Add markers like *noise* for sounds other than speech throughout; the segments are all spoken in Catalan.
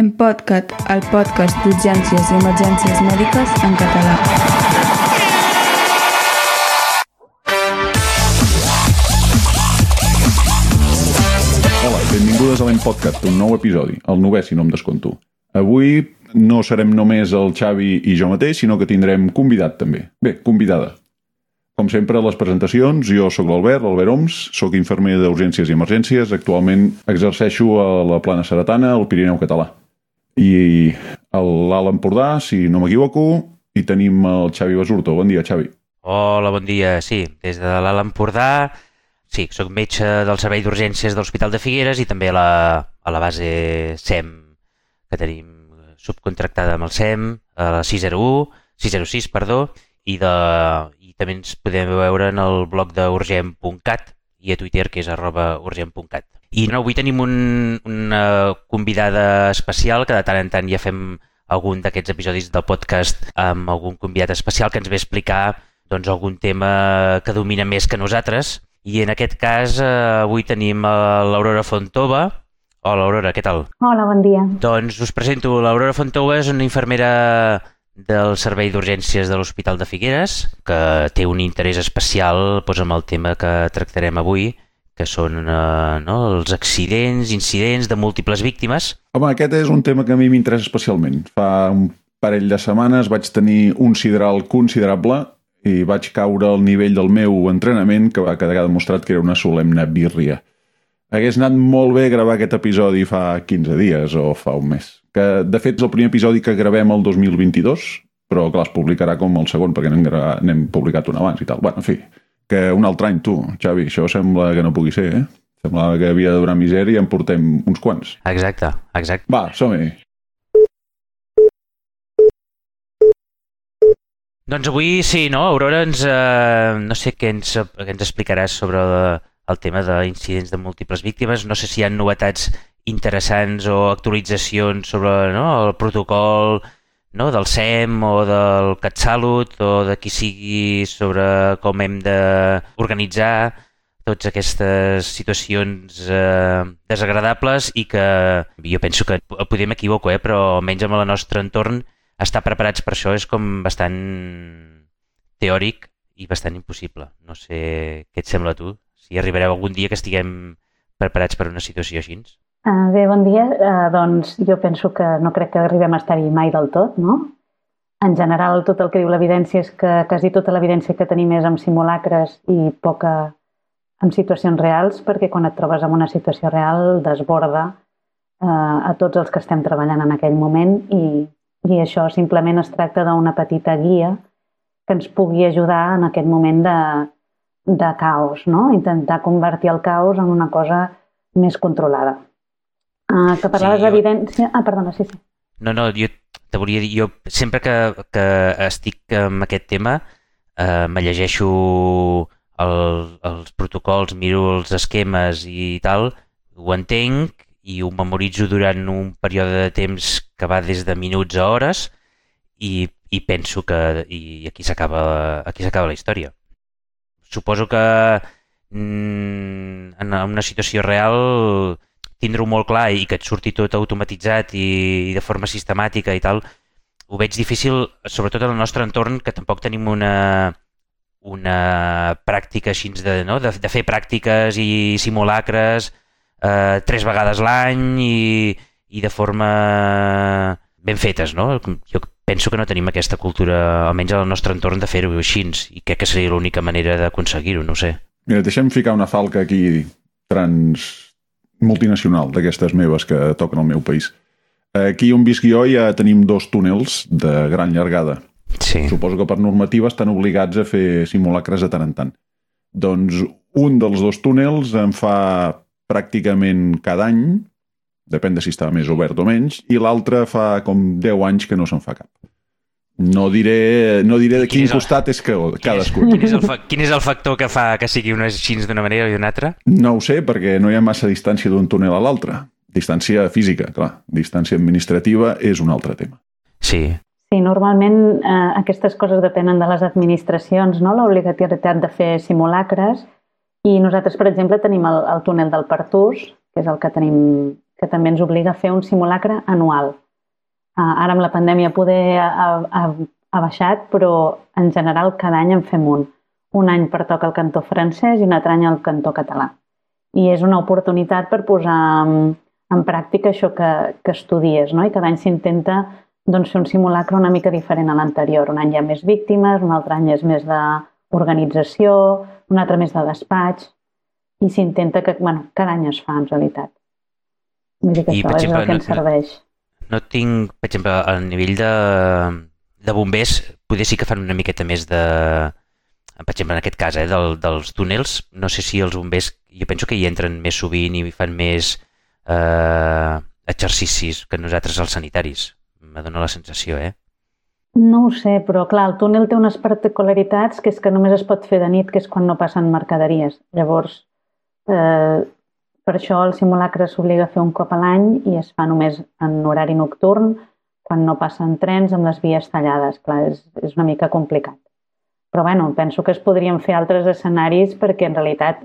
En podcast, el podcast d'urgències i emergències mèdiques en català. Hola, benvingudes a l'Empodcast, un nou episodi, el novè si no em desconto. Avui no serem només el Xavi i jo mateix, sinó que tindrem convidat també. Bé, convidada. Com sempre, les presentacions, jo sóc l'Albert, l'Albert Oms, sóc infermer d'urgències i emergències, actualment exerceixo a la Plana Seretana, al Pirineu Català. I l'Alt Empordà, si no m'equivoco, i tenim el Xavi Basurto. Bon dia, Xavi. Hola, bon dia. Sí, des de l'Alt Empordà, sí, sóc metge del Servei d'Urgències de l'Hospital de Figueres i també a la, a la base SEM, que tenim subcontractada amb el SEM, a la 601, 606, perdó, i, de, i també ens podem veure en el blog d'urgent.cat i a Twitter, que és arroba urgent.cat. I no, avui tenim un, una convidada especial, que de tant en tant ja fem algun d'aquests episodis del podcast amb algun convidat especial que ens ve a explicar doncs, algun tema que domina més que nosaltres. I en aquest cas eh, avui tenim l'Aurora Fontova. Hola, Aurora, què tal? Hola, bon dia. Doncs us presento, l'Aurora Fontova és una infermera del Servei d'Urgències de l'Hospital de Figueres, que té un interès especial doncs, amb el tema que tractarem avui, que són eh, no, els accidents, incidents de múltiples víctimes. Home, aquest és un tema que a mi m'interessa especialment. Fa un parell de setmanes vaig tenir un sideral considerable i vaig caure al nivell del meu entrenament que va quedar demostrat que era una solemne birria. Hagués anat molt bé gravar aquest episodi fa 15 dies o fa un mes. Que, de fet, és el primer episodi que gravem el 2022, però clar, es publicarà com el segon perquè n'hem publicat un abans i tal. Bueno, en fi, que un altre any, tu, Xavi, això sembla que no pugui ser, eh? Semblava que havia de durar misèria i en portem uns quants. Exacte, exacte. Va, som-hi. Doncs avui sí, no? Aurora ens... Eh, no sé què ens, què ens explicaràs sobre el, el tema d'incidents de múltiples víctimes. No sé si hi ha novetats interessants o actualitzacions sobre no, el protocol no, del SEM o del CatSalut o de qui sigui sobre com hem d'organitzar totes aquestes situacions eh, desagradables i que jo penso que podem equivocar, eh, però almenys amb el nostre entorn estar preparats per això és com bastant teòric i bastant impossible. No sé què et sembla a tu, si arribareu algun dia que estiguem preparats per una situació així. Uh, bé, bon dia. Uh, doncs jo penso que no crec que arribem a estar-hi mai del tot, no? En general, tot el que diu l'evidència és que quasi tota l'evidència que tenim és amb simulacres i poca en situacions reals, perquè quan et trobes en una situació real desborda uh, a tots els que estem treballant en aquell moment i i això simplement es tracta d'una petita guia que ens pugui ajudar en aquest moment de, de caos, no? intentar convertir el caos en una cosa més controlada. Uh, que parlaves sí, jo... d'evidència... Ah, perdona, sí, sí. No, no, jo te volia dir, jo sempre que, que estic amb aquest tema eh, me llegeixo el, els protocols, miro els esquemes i tal, ho entenc i ho memoritzo durant un període de temps que va des de minuts a hores i, i penso que i aquí s'acaba aquí s'acaba la història. Suposo que mm, en una situació real tindre-ho molt clar i que et surti tot automatitzat i, i de forma sistemàtica i tal, ho veig difícil, sobretot en el nostre entorn, que tampoc tenim una, una pràctica així de, no? de, de fer pràctiques i simulacres eh, tres vegades l'any i, i de forma ben fetes, no? Jo penso que no tenim aquesta cultura, almenys al nostre entorn, de fer-ho així i crec que seria l'única manera d'aconseguir-ho, no sé. Mira, deixem ficar una falca aquí trans multinacional d'aquestes meves que toquen al meu país. Aquí on visc jo ja tenim dos túnels de gran llargada. Sí. Suposo que per normativa estan obligats a fer simulacres de tant en tant. Doncs un dels dos túnels en fa pràcticament cada any, depèn de si està més obert o menys, i l'altre fa com 10 anys que no se'n fa cap. No diré, no diré de quin, quin és el, costat és que cadascú. Quin és, el, quin és el factor que fa que sigui una així d'una manera i d'una altra? No ho sé, perquè no hi ha massa distància d'un túnel a l'altre. Distància física, clar. Distància administrativa és un altre tema. Sí. Sí, normalment eh, aquestes coses depenen de les administracions, no? l'obligatorietat de fer simulacres, i nosaltres, per exemple, tenim el, el túnel del Pertús, que és el que tenim que també ens obliga a fer un simulacre anual. Uh, ara amb la pandèmia poder ha, ha, ha baixat, però en general cada any en fem un. Un any per tocar el cantó francès i un altre any el cantó català. I és una oportunitat per posar en, en pràctica això que, que estudies, no? I cada any s'intenta doncs, fer un simulacre una mica diferent a l'anterior. Un any hi ha més víctimes, un altre any és més d'organització, un altre més de despatx, i s'intenta que, bueno, cada any es fa en realitat. Vull dir que I, això és exemple, el que ens serveix. No, tinc, per exemple, a nivell de, de bombers, poder sí que fan una miqueta més de... Per exemple, en aquest cas, eh, del, dels túnels, no sé si els bombers, jo penso que hi entren més sovint i fan més eh, exercicis que nosaltres els sanitaris. Me dóna la sensació, eh? No ho sé, però clar, el túnel té unes particularitats que és que només es pot fer de nit, que és quan no passen mercaderies. Llavors, eh, per això el simulacre s'obliga a fer un cop a l'any i es fa només en horari nocturn, quan no passen trens amb les vies tallades. Clar, és, és una mica complicat. Però bueno, penso que es podrien fer altres escenaris perquè en realitat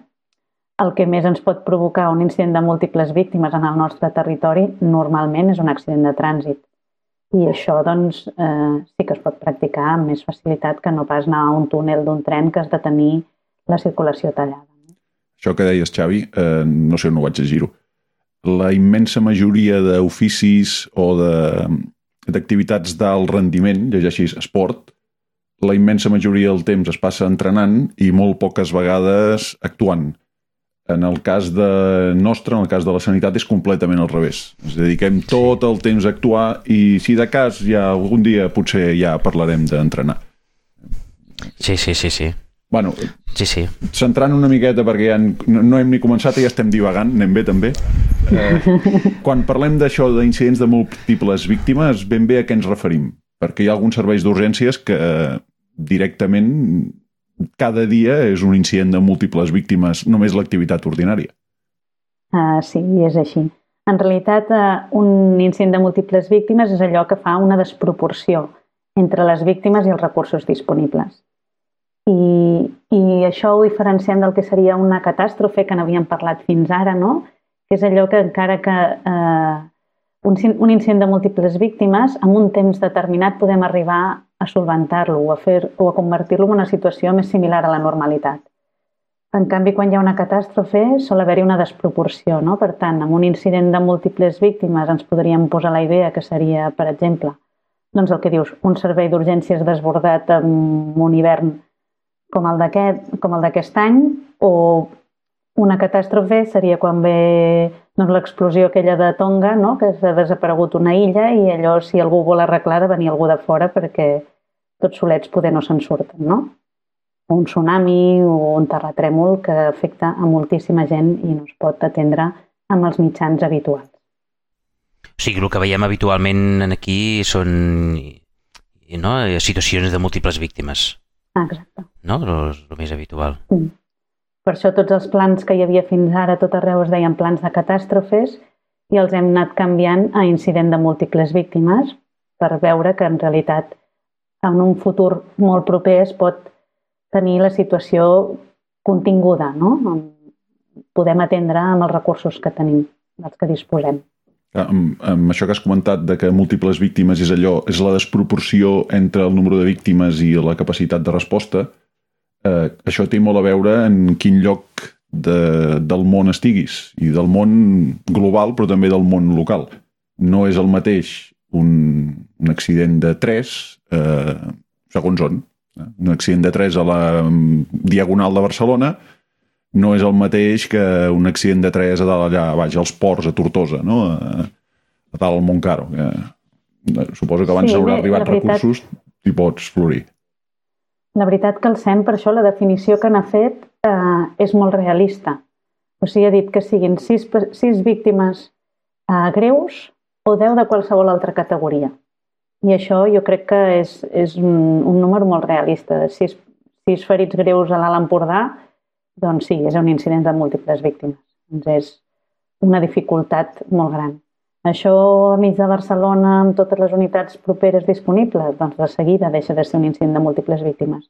el que més ens pot provocar un incident de múltiples víctimes en el nostre territori normalment és un accident de trànsit. I això doncs, eh, sí que es pot practicar amb més facilitat que no pas anar a un túnel d'un tren que has de tenir la circulació tallada. Això que deies, Xavi, eh, no sé on ho vaig llegir-ho. La immensa majoria d'oficis o d'activitats d'alt rendiment, llegeixis esport, la immensa majoria del temps es passa entrenant i molt poques vegades actuant. En el cas de nostre, en el cas de la sanitat, és completament al revés. Ens dediquem tot el temps a actuar i, si de cas, ja algun dia potser ja parlarem d'entrenar. Sí, sí, sí, sí. Bueno, sí, sí. centrant una miqueta, perquè ja no, no hem ni començat i ja estem divagant, anem bé també. Eh, quan parlem d'això d'incidents de múltiples víctimes, ben bé a què ens referim? Perquè hi ha alguns serveis d'urgències que eh, directament cada dia és un incident de múltiples víctimes, només l'activitat ordinària. Uh, sí, és així. En realitat, uh, un incident de múltiples víctimes és allò que fa una desproporció entre les víctimes i els recursos disponibles. I, i això ho diferenciem del que seria una catàstrofe que n'havíem parlat fins ara, no? que és allò que encara que eh, un, un incident de múltiples víctimes, en un temps determinat podem arribar a solventar-lo o a, fer, o a convertir-lo en una situació més similar a la normalitat. En canvi, quan hi ha una catàstrofe, sol haver-hi una desproporció. No? Per tant, amb un incident de múltiples víctimes ens podríem posar la idea que seria, per exemple, doncs el que dius, un servei d'urgències desbordat en un hivern com el d'aquest any o una catàstrofe seria quan ve doncs, l'explosió aquella de Tonga, no? que s'ha desaparegut una illa i allò, si algú vol arreglar, de venir algú de fora perquè tots solets poder no se'n surten, no? O un tsunami o un terratrèmol que afecta a moltíssima gent i no es pot atendre amb els mitjans habituals. O sigui, el que veiem habitualment aquí són no, situacions de múltiples víctimes. Exacte. No? El, el més habitual. Mm. Per això tots els plans que hi havia fins ara, tot arreu es deien plans de catàstrofes i els hem anat canviant a incident de múltiples víctimes per veure que en realitat en un futur molt proper es pot tenir la situació continguda, no? Podem atendre amb els recursos que tenim, dels que disposem amb, amb això que has comentat de que múltiples víctimes és allò, és la desproporció entre el número de víctimes i la capacitat de resposta, eh, això té molt a veure en quin lloc de, del món estiguis, i del món global, però també del món local. No és el mateix un, un accident de 3, eh, segons on. Eh? Un accident de 3 a la Diagonal de Barcelona no és el mateix que un accident de tres a dalt allà, baix, als ports, a Tortosa, no? a, a dalt al Montcaro. Que, eh, suposo que abans sí, haurà arribat veritat, recursos i pots florir. La veritat que el SEM, per això, la definició que n'ha fet eh, és molt realista. O sigui, ha dit que siguin sis, sis víctimes eh, greus o 10 de qualsevol altra categoria. I això jo crec que és, és un, un número molt realista. Sis, sis ferits greus a l'Alt Empordà doncs sí, és un incident de múltiples víctimes. Doncs és una dificultat molt gran. Això a mig de Barcelona, amb totes les unitats properes disponibles, doncs de seguida deixa de ser un incident de múltiples víctimes.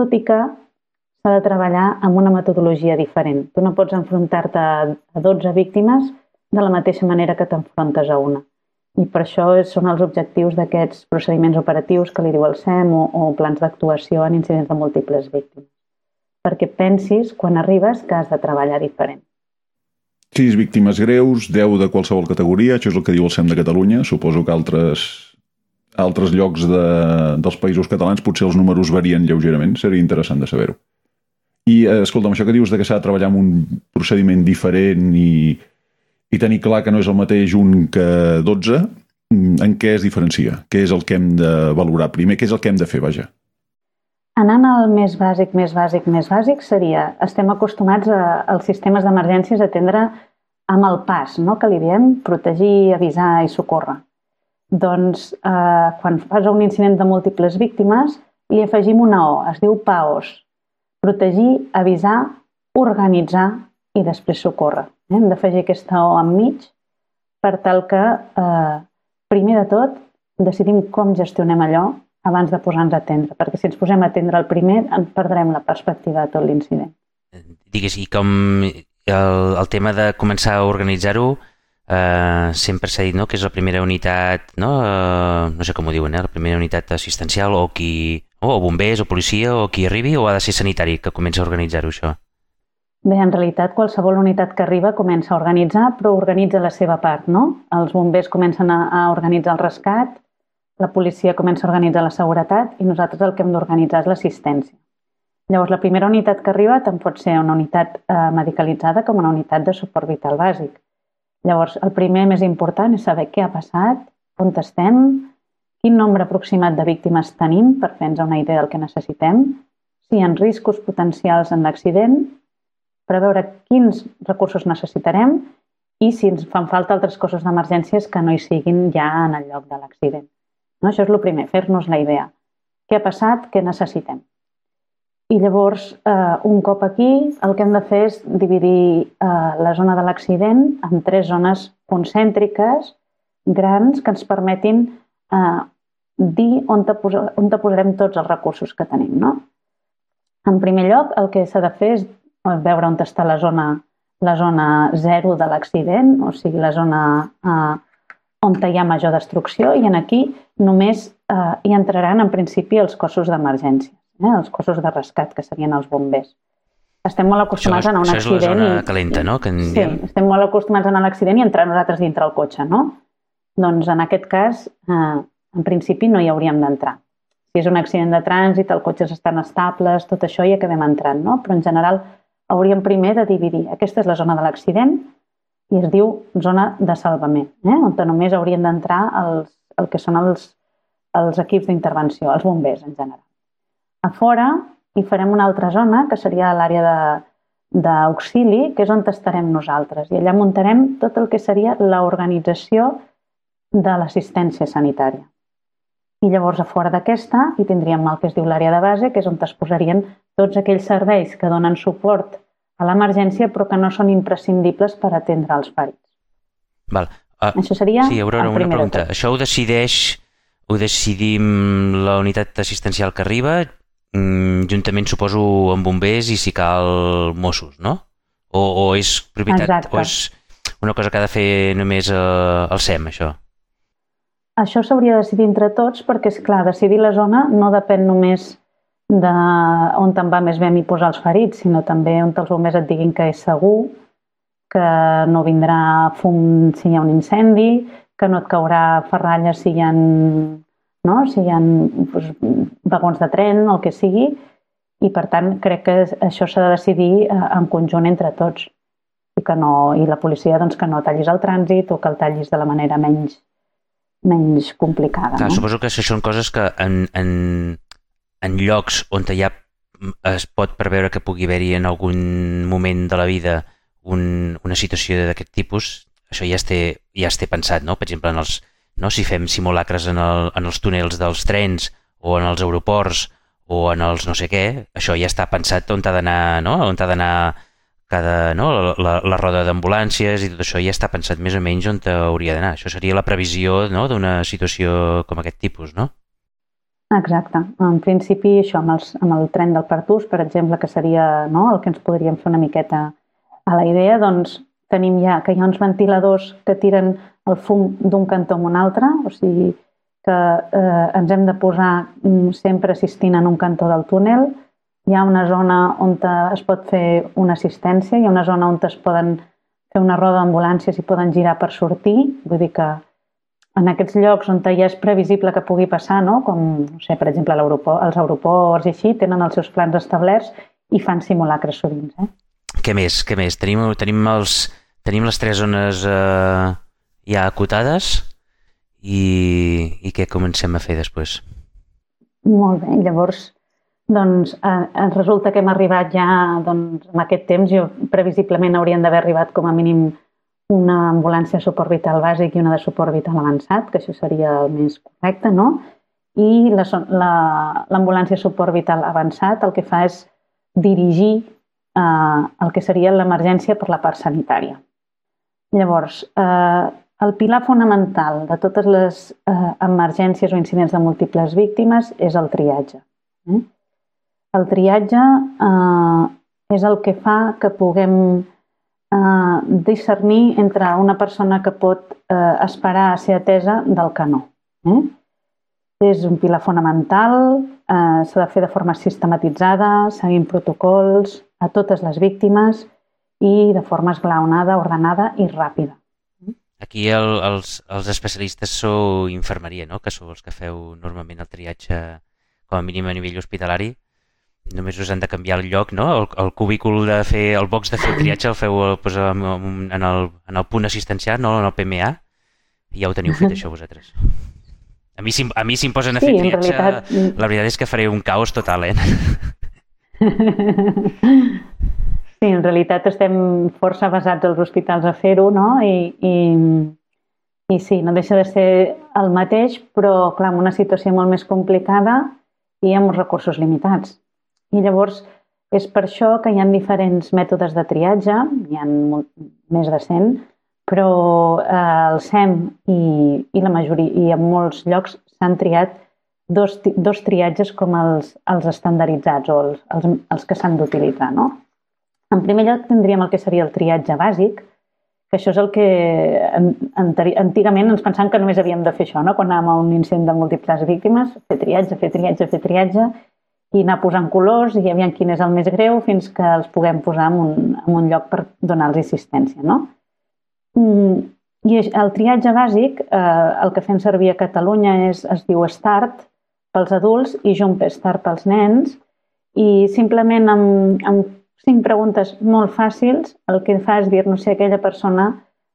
Tot i que s'ha de treballar amb una metodologia diferent. Tu no pots enfrontar-te a 12 víctimes de la mateixa manera que t'enfrontes a una. I per això són els objectius d'aquests procediments operatius que li diu el SEM o, o plans d'actuació en incidents de múltiples víctimes. Perquè pensis, quan arribes, que has de treballar diferent. Sis víctimes greus, 10 de qualsevol categoria, això és el que diu el SEM de Catalunya. Suposo que altres, altres llocs de, dels països catalans potser els números varien lleugerament, seria interessant de saber-ho. I, eh, escolta'm, això que dius de que s'ha de treballar amb un procediment diferent i, i tenir clar que no és el mateix un que 12, mm, en què es diferencia? Què és el que hem de valorar primer? Què és el que hem de fer, vaja? Anant al més bàsic, més bàsic, més bàsic seria, estem acostumats a, als sistemes d'emergències a atendre amb el pas, no? que li diem protegir, avisar i socórrer. Doncs eh, quan fas un incident de múltiples víctimes, li afegim una O, es diu PAOS, protegir, avisar, organitzar i després socórrer. Eh? Hem d'afegir aquesta O enmig per tal que, eh, primer de tot, decidim com gestionem allò abans de posar-nos a atendre, perquè si ens posem a atendre el primer, en perdrem la perspectiva de tot l'incident. Digues, i com el, el tema de començar a organitzar-ho, eh, sempre s'ha dit no, que és la primera unitat, no, eh, no sé com ho diuen, eh, la primera unitat assistencial o qui, o bombers o policia o qui arribi o ha de ser sanitari que comença a organitzar-ho això? Bé, en realitat qualsevol unitat que arriba comença a organitzar, però organitza la seva part, no? Els bombers comencen a, a organitzar el rescat, la policia comença a organitzar la seguretat i nosaltres el que hem d'organitzar és l'assistència. Llavors, la primera unitat que arriba tant pot ser una unitat eh, medicalitzada com una unitat de suport vital bàsic. Llavors, el primer més important és saber què ha passat, on estem, quin nombre aproximat de víctimes tenim per fer-nos una idea del que necessitem, si hi ha riscos potencials en l'accident, preveure quins recursos necessitarem i si ens fan falta altres coses d'emergències que no hi siguin ja en el lloc de l'accident. No? Això és el primer, fer-nos la idea. Què ha passat? Què necessitem? I llavors, eh, un cop aquí, el que hem de fer és dividir eh, la zona de l'accident en tres zones concèntriques grans que ens permetin eh, dir on te, posa, on te posarem tots els recursos que tenim. No? En primer lloc, el que s'ha de fer és veure on està la zona, la zona zero de l'accident, o sigui, la zona eh, on hi ha major destrucció, i en aquí només eh, hi entraran en principi els cossos d'emergència eh? els cossos de rescat, que serien els bombers. Estem molt acostumats això, a anar a un això accident... és la zona i, calenta, no? Que en sí, estem molt acostumats a anar a l'accident i entrar nosaltres dintre el cotxe, no? Doncs en aquest cas, eh, en principi no hi hauríem d'entrar. Si és un accident de trànsit, els cotxes estan estables, tot això hi acabem entrant, no? Però en general hauríem primer de dividir. Aquesta és la zona de l'accident i es diu zona de salvament, eh? on només haurien d'entrar els, el que són els, els equips d'intervenció, els bombers en general. A fora hi farem una altra zona, que seria l'àrea d'auxili, que és on estarem nosaltres. I allà muntarem tot el que seria l'organització de l'assistència sanitària. I llavors a fora d'aquesta hi tindríem el que es diu l'àrea de base, que és on es posarien tots aquells serveis que donen suport a l'emergència però que no són imprescindibles per atendre els ferits. Val. Uh, Això seria sí, Aurora, una pregunta. tot. Això ho decideix ho decidim la unitat assistencial que arriba, mm, juntament suposo amb bombers i si cal Mossos, no? O, o és propietat, Exacte. o és una cosa que ha de fer només eh, el SEM, això? Això s'hauria de decidir entre tots perquè, és clar, decidir la zona no depèn només de on te'n va més bé a mi posar els ferits, sinó també on els bombers et diguin que és segur, que no vindrà fum si hi ha un incendi, que no et caurà ferralla si hi ha, no? si hi ha doncs, vagons de tren el que sigui, i per tant crec que això s'ha de decidir eh, en conjunt entre tots i que no, i la policia doncs, que no tallis el trànsit o que el tallis de la manera menys, menys complicada. Clar, no? suposo que això són coses que en, en, en llocs on hi ha, es pot preveure que pugui haver-hi en algun moment de la vida un, una situació d'aquest tipus, això ja es té, ja es té pensat, no? Per exemple, en els, no? si fem simulacres en, el, en els túnels dels trens o en els aeroports o en els no sé què, això ja està pensat on ha d'anar, no? on ha d'anar cada, no? la, la, la roda d'ambulàncies i tot això ja està pensat més o menys on hauria d'anar. Això seria la previsió no? d'una situació com aquest tipus, no? Exacte. En principi, això, amb, els, amb el tren del Pertús, per exemple, que seria no, el que ens podríem fer una miqueta a la idea, doncs tenim ja que hi ha uns ventiladors que tiren el fum d'un cantó a un altre, o sigui que eh, ens hem de posar mm, sempre assistint en un cantó del túnel. Hi ha una zona on es pot fer una assistència, hi ha una zona on es poden fer una roda d'ambulàncies i poden girar per sortir, vull dir que en aquests llocs on ja és previsible que pugui passar, no? com, no sé, per exemple, aeroport, els aeroports i així, tenen els seus plans establerts i fan simulacres sovint. Eh? Què més? Què més? Tenim, tenim, els, tenim les tres zones eh, ja acotades i, i què comencem a fer després? Molt bé, llavors doncs eh, resulta que hem arribat ja doncs, en aquest temps, jo previsiblement haurien d'haver arribat com a mínim una ambulància de suport vital bàsic i una de suport vital avançat, que això seria el més correcte, no? I l'ambulància la, suport vital avançat el que fa és dirigir eh, el que seria l'emergència per la part sanitària. Llavors, eh, el pilar fonamental de totes les eh, emergències o incidents de múltiples víctimes és el triatge. Eh? El triatge eh, és el que fa que puguem eh, discernir entre una persona que pot eh, esperar a ser atesa del que no. Eh? És un pilar fonamental, eh, s'ha de fer de forma sistematitzada, seguint protocols a totes les víctimes i de forma esglaonada, ordenada i ràpida. Aquí el, els, els especialistes sou infermeria, no? que sou els que feu normalment el triatge com a mínim a nivell hospitalari. Només us han de canviar el lloc, no? El, el cubícul de fer, el box de fer el triatge el feu pues, en, el, en el punt assistencial, no en el PMA, i ja ho teniu fet *laughs* això vosaltres. A mi, a mi si em posen a fer sí, triatge, realitat... la veritat és que faré un caos total, eh? *laughs* Sí, en realitat estem força basats als hospitals a fer-ho, no? I, i, I sí, no deixa de ser el mateix, però, clar, en una situació molt més complicada i amb uns recursos limitats. I llavors, és per això que hi ha diferents mètodes de triatge, hi ha més de 100, però eh, el SEM i, i la majoria, i en molts llocs s'han triat dos, dos triatges com els, els estandarditzats o els, els, els que s'han d'utilitzar. No? En primer lloc tindríem el que seria el triatge bàsic, que això és el que antigament ens pensàvem que només havíem de fer això, no? quan anàvem a un incendent de múltiples víctimes, fer triatge, fer triatge, fer triatge, i anar posant colors i aviam quin és el més greu fins que els puguem posar en un, en un lloc per donar-los assistència. No? Mm, I el triatge bàsic, eh, el que fem servir a Catalunya és, es diu START pels adults i Jumpstart pels nens i simplement amb, amb cinc preguntes molt fàcils el que fa és dir-nos si aquella persona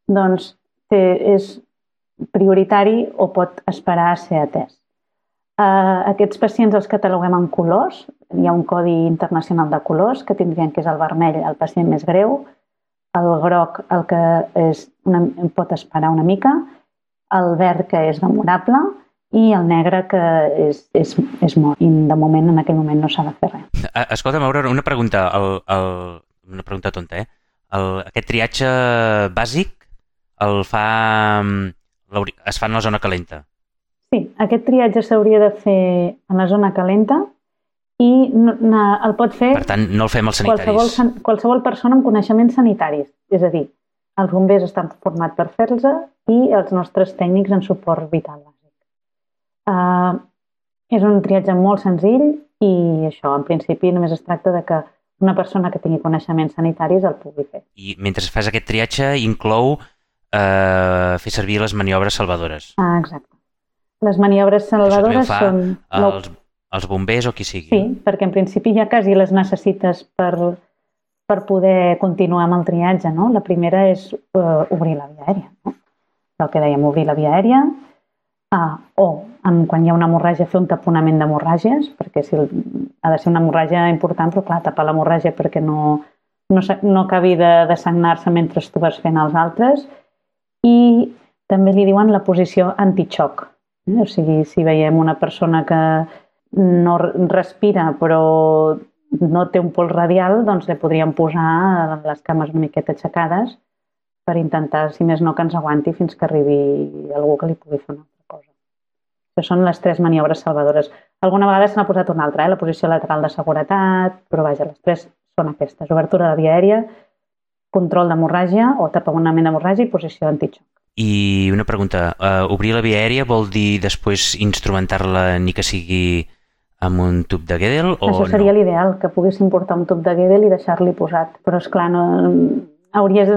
doncs, té, és prioritari o pot esperar a ser atès. Aquests pacients els cataloguem en colors. Hi ha un codi internacional de colors que tindrien que és el vermell, el pacient més greu, el groc el que és una, pot esperar una mica, el verd que és memorable i el negre que és, és, és mort. I de moment, en aquell moment, no s'ha de fer res. Escolta, Aurora, una pregunta, el, el, una pregunta tonta, eh? El, aquest triatge bàsic el fa, es fa en la zona calenta. Sí, aquest triatge s'hauria de fer en la zona calenta i el pot fer... Per tant, no el fem als sanitaris. Qualsevol, qualsevol persona amb coneixements sanitaris. És a dir, els bombers estan formats per fer-los i els nostres tècnics en suport vital bàsic. Uh, és un triatge molt senzill i això, en principi, només es tracta de que una persona que tingui coneixements sanitaris el pugui fer. I mentre fas aquest triatge inclou eh, fer servir les maniobres salvadores. Ah, exacte. Les maniobres salvadores són... Els, els bombers o qui sigui. Sí, perquè en principi ja quasi les necessites per, per poder continuar amb el triatge. No? La primera és uh, obrir la via aèria. No? El que dèiem, obrir la via aèria, ah, o en, quan hi ha una hemorràgia fer un taponament d'hemorràgies, perquè si el, ha de ser una hemorràgia important, però clar, tapar l'hemorràgia perquè no, no, no acabi de, de sagnar-se mentre tu vas fent els altres. I també li diuen la posició antixoc. O sigui, si veiem una persona que no respira però no té un pols radial, doncs li podríem posar les cames una miqueta aixecades per intentar, si més no, que ens aguanti fins que arribi algú que li pugui fer una altra cosa. Això són les tres maniobres salvadores. Alguna vegada se n'ha posat una altra, eh? la posició lateral de seguretat, però vaja, les tres són aquestes. Obertura de via aèria, control d'hemorràgia o taponament d'hemorràgia i posició d'antixoc. I una pregunta, uh, obrir la via aèria vol dir després instrumentar-la ni que sigui amb un tub de Gedel o Això seria no? l'ideal, que poguéssim portar un tub de Gedel i deixar-li posat. Però, és clar, no, hauries,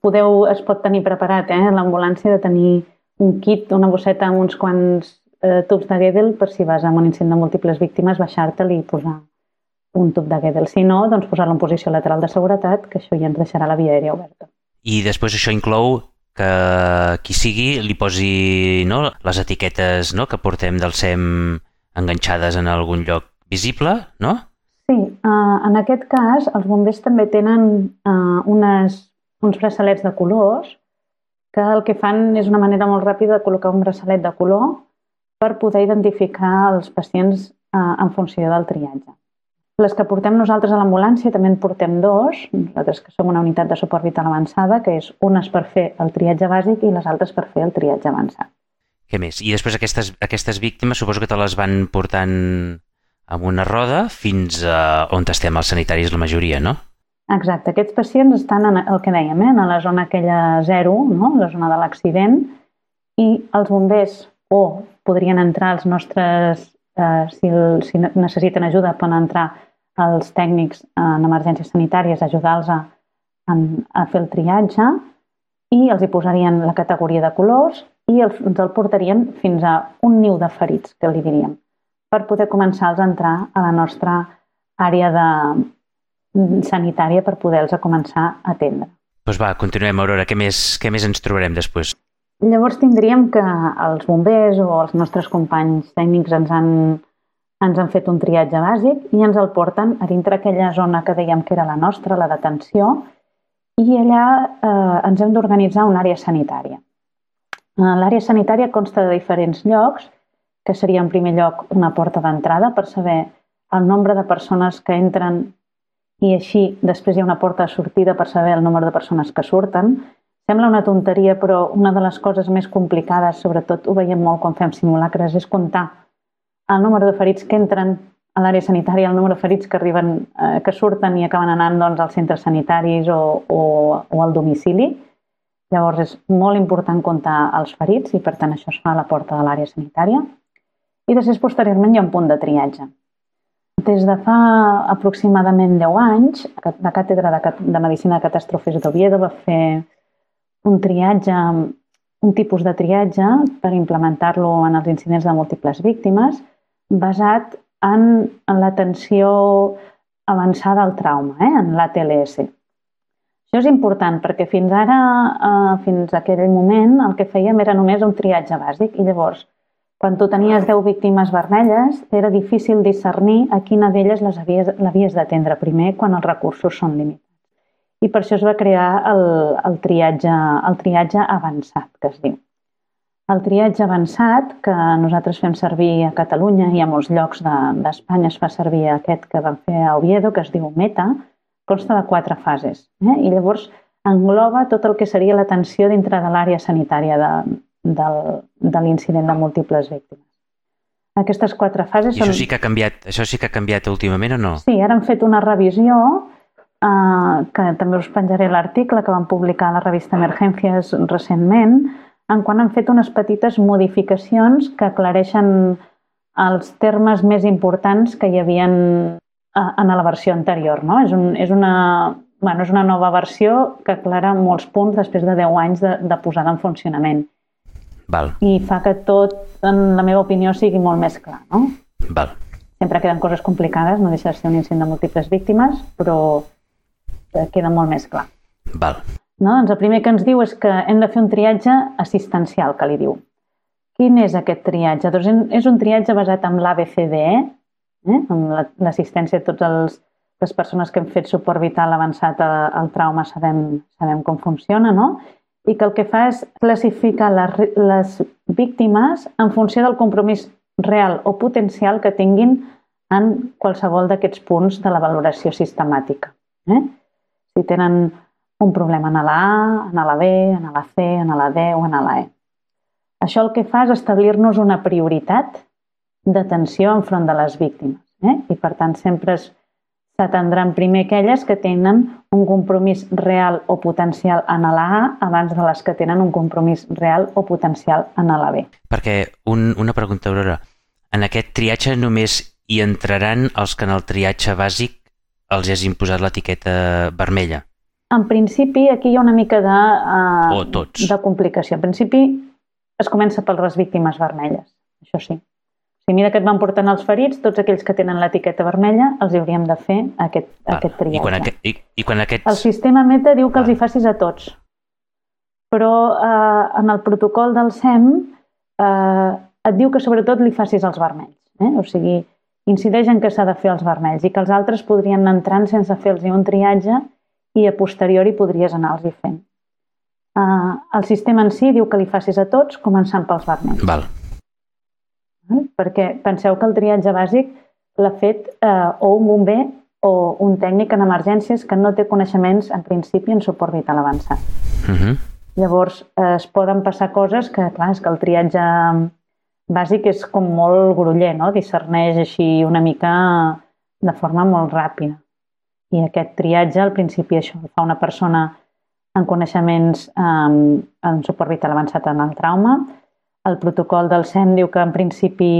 podeu, es pot tenir preparat, eh, l'ambulància, de tenir un kit, una bosseta amb uns quants eh, tubs de Gedel per si vas amb un incident de múltiples víctimes, baixar-te'l i posar un tub de Gedel. Si no, doncs posar-lo en posició lateral de seguretat, que això ja ens deixarà la via aèria oberta. I després això inclou que qui sigui li posi no, les etiquetes no, que portem del SEM enganxades en algun lloc visible, no? Sí, uh, en aquest cas els bombers també tenen uh, unes, uns braçalets de colors que el que fan és una manera molt ràpida de col·locar un braçalet de color per poder identificar els pacients uh, en funció del triatge. Les que portem nosaltres a l'ambulància també en portem dos, nosaltres que som una unitat de suport vital avançada, que és unes per fer el triatge bàsic i les altres per fer el triatge avançat. Què més? I després aquestes, aquestes víctimes suposo que te les van portant amb una roda fins a on estem els sanitaris la majoria, no? Exacte, aquests pacients estan en el que dèiem, eh, en la zona aquella zero, no? la zona de l'accident, i els bombers o podrien entrar els nostres, eh, si, si necessiten ajuda, poden entrar els tècnics en emergències sanitàries ajudar-los a, a fer el triatge i els hi posarien la categoria de colors i els, ens el portarien fins a un niu de ferits, que li diríem, per poder començar a entrar a la nostra àrea de, sanitària per poder-los començar a atendre. Doncs va, continuem, Aurora. Què més, què més ens trobarem després? Llavors tindríem que els bombers o els nostres companys tècnics ens han, ens han fet un triatge bàsic i ens el porten a dintre aquella zona que dèiem que era la nostra, la detenció, i allà eh, ens hem d'organitzar una àrea sanitària. Eh, L'àrea sanitària consta de diferents llocs, que seria en primer lloc una porta d'entrada per saber el nombre de persones que entren i així després hi ha una porta de sortida per saber el número de persones que surten. Sembla una tonteria, però una de les coses més complicades, sobretot ho veiem molt quan fem simulacres, és comptar el número de ferits que entren a l'àrea sanitària, el número de ferits que arriben, eh, que surten i acaben anant doncs, als centres sanitaris o, o, o al domicili. Llavors és molt important comptar els ferits i per tant això es fa a la porta de l'àrea sanitària. I després posteriorment hi ha un punt de triatge. Des de fa aproximadament 10 anys, la Càtedra de Medicina de Catàstrofes d'Oviedo va fer un triatge, un tipus de triatge per implementar-lo en els incidents de múltiples víctimes, basat en, en l'atenció avançada al trauma, eh? en l'ATLS. Això és important perquè fins ara, eh, fins a aquell moment, el que fèiem era només un triatge bàsic i llavors quan tu tenies 10 víctimes vermelles, era difícil discernir a quina d'elles les havies, l'havies d'atendre primer quan els recursos són limitats. I per això es va crear el, el, triatge, el triatge avançat, que es diu. El triatge avançat, que nosaltres fem servir a Catalunya i a molts llocs d'Espanya de, es fa servir aquest que vam fer a Oviedo, que es diu META, consta de quatre fases. Eh? I llavors engloba tot el que seria l'atenció dintre de l'àrea sanitària de, del, de l'incident de múltiples víctimes. Aquestes quatre fases I això sí que ha canviat, això sí que ha canviat últimament o no? Sí, ara han fet una revisió eh, que també us penjaré l'article que van publicar a la revista Emergències recentment, en quan han fet unes petites modificacions que aclareixen els termes més importants que hi havien en la versió anterior. No? És, un, és, una, bueno, és una nova versió que aclara molts punts després de 10 anys de, de posada en funcionament. Val. i fa que tot, en la meva opinió, sigui molt més clar. No? Val. Sempre queden coses complicades, no deixa de ser un incident de múltiples víctimes, però queda molt més clar. Val. No? Doncs el primer que ens diu és que hem de fer un triatge assistencial, que li diu. Quin és aquest triatge? Doncs és un triatge basat en l'ABCDE, eh? amb l'assistència de totes les persones que hem fet suport vital avançat al trauma sabem, sabem com funciona, no? i que el que fa és classificar les, les víctimes en funció del compromís real o potencial que tinguin en qualsevol d'aquests punts de la valoració sistemàtica. Eh? Si tenen un problema en la A, en la B, en la C, en la D o en la E. Això el que fa és establir-nos una prioritat d'atenció enfront de les víctimes. Eh? I per tant sempre s'atendran primer aquelles que tenen un compromís real o potencial en la A abans de les que tenen un compromís real o potencial en la B. Perquè, un, una pregunta, Aurora. En aquest triatge només hi entraran els que en el triatge bàsic els has imposat l'etiqueta vermella? En principi, aquí hi ha una mica de, uh, O tots. de complicació. En principi, es comença per les víctimes vermelles, això sí. Si mira que et van portant els ferits, tots aquells que tenen l'etiqueta vermella els hauríem de fer aquest, Val. aquest triatge. I quan, aqu i, I quan aquests... El sistema meta diu que els Val. hi facis a tots. Però eh, en el protocol del SEM eh, et diu que sobretot li facis als vermells. Eh? O sigui, incideix en que s'ha de fer als vermells i que els altres podrien entrant sense fer-los un triatge i a posteriori podries anar-los fent. Uh, el sistema en si diu que li facis a tots, començant pels vermells. Val. Perquè penseu que el triatge bàsic l'ha fet eh, o un bomber o un tècnic en emergències que no té coneixements en principi en suport vital avançat. Uh -huh. Llavors eh, es poden passar coses que, clar, és que el triatge bàsic és com molt groller, no? Discerneix així una mica de forma molt ràpida. I aquest triatge, al principi, això fa una persona en coneixements eh, en suport vital avançat en el trauma. El protocol del SEM diu que, en principi,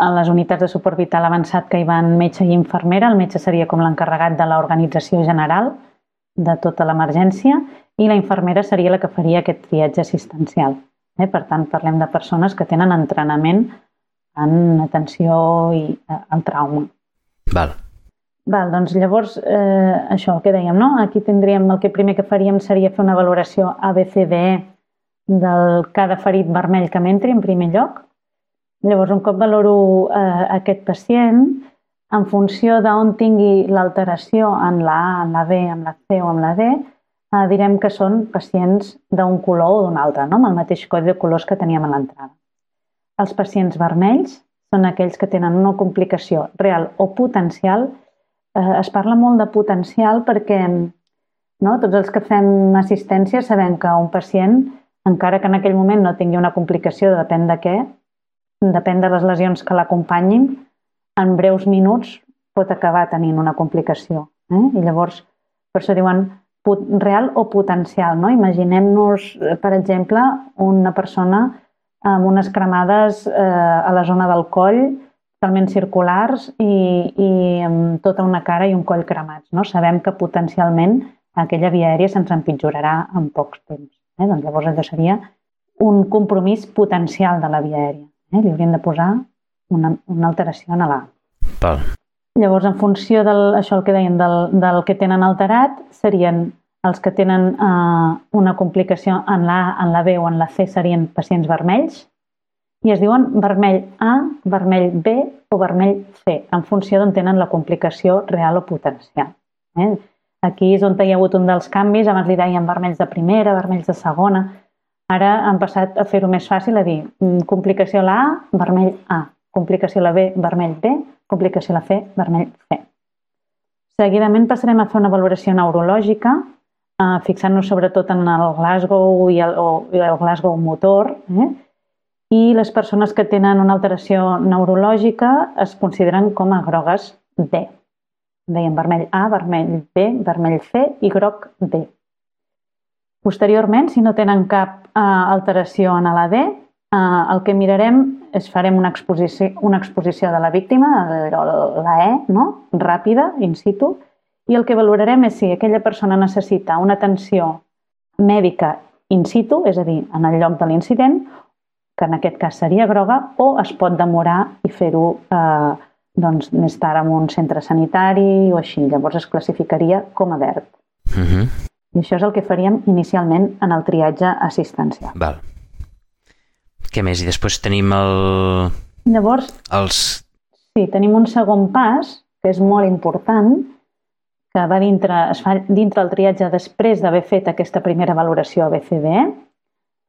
a les unitats de suport vital avançat que hi van metge i infermera, el metge seria com l'encarregat de l'organització general de tota l'emergència i la infermera seria la que faria aquest triatge assistencial. Eh? Per tant, parlem de persones que tenen entrenament en atenció i, eh, al trauma. Val. Val, doncs llavors, eh, això, que dèiem, no? Aquí tindríem, el que primer que faríem seria fer una valoració ABCDE del cada ferit vermell que m'entri en primer lloc. Llavors, un cop valoro eh, aquest pacient, en funció d'on tingui l'alteració en la A, en la B, en la C o en la D, eh, direm que són pacients d'un color o d'un altre, no? amb el mateix codi de colors que teníem a l'entrada. Els pacients vermells són aquells que tenen una complicació real o potencial. Eh, es parla molt de potencial perquè no, tots els que fem assistència sabem que un pacient, encara que en aquell moment no tingui una complicació, depèn de què, depèn de les lesions que l'acompanyin, en breus minuts pot acabar tenint una complicació. Eh? I llavors, per això diuen real o potencial. No? Imaginem-nos, eh, per exemple, una persona amb unes cremades eh, a la zona del coll, totalment circulars i, i amb tota una cara i un coll cremats. No? Sabem que potencialment aquella via aèria se'ns empitjorarà en pocs temps. Eh? Doncs llavors allò seria un compromís potencial de la via aèria. Eh? Li hauríem de posar una, una alteració en l'A. Val. Llavors, en funció del, això el que deien, del, del que tenen alterat, serien els que tenen eh, una complicació en la A, en la B o en la C serien pacients vermells i es diuen vermell A, vermell B o vermell C, en funció d'on tenen la complicació real o potencial. Eh? Aquí és on hi ha hagut un dels canvis, abans li deien vermells de primera, vermells de segona, ara han passat a fer-ho més fàcil, a dir mm, complicació la A, vermell A, complicació la B, vermell B, complicació la C, vermell C. Seguidament passarem a fer una valoració neurològica, eh, fixant-nos sobretot en el Glasgow i el, o, i el Glasgow motor, eh? I les persones que tenen una alteració neurològica es consideren com a grogues D. Deien vermell A, vermell B, vermell C i groc D. Posteriorment, si no tenen cap eh, alteració en la D, eh, el que mirarem és farem una exposició, una exposició de la víctima, la E, no? ràpida, in situ, i el que valorarem és si aquella persona necessita una atenció mèdica in situ, és a dir, en el lloc de l'incident, que en aquest cas seria groga, o es pot demorar i fer-ho eh, doncs, més tard en un centre sanitari o així. Llavors es classificaria com a verd. Uh -huh. I això és el que faríem inicialment en el triatge assistencial. Val. Què més? I després tenim el... Llavors, els... sí, tenim un segon pas, que és molt important, que va dintre, es fa dintre el triatge després d'haver fet aquesta primera valoració ABCDE,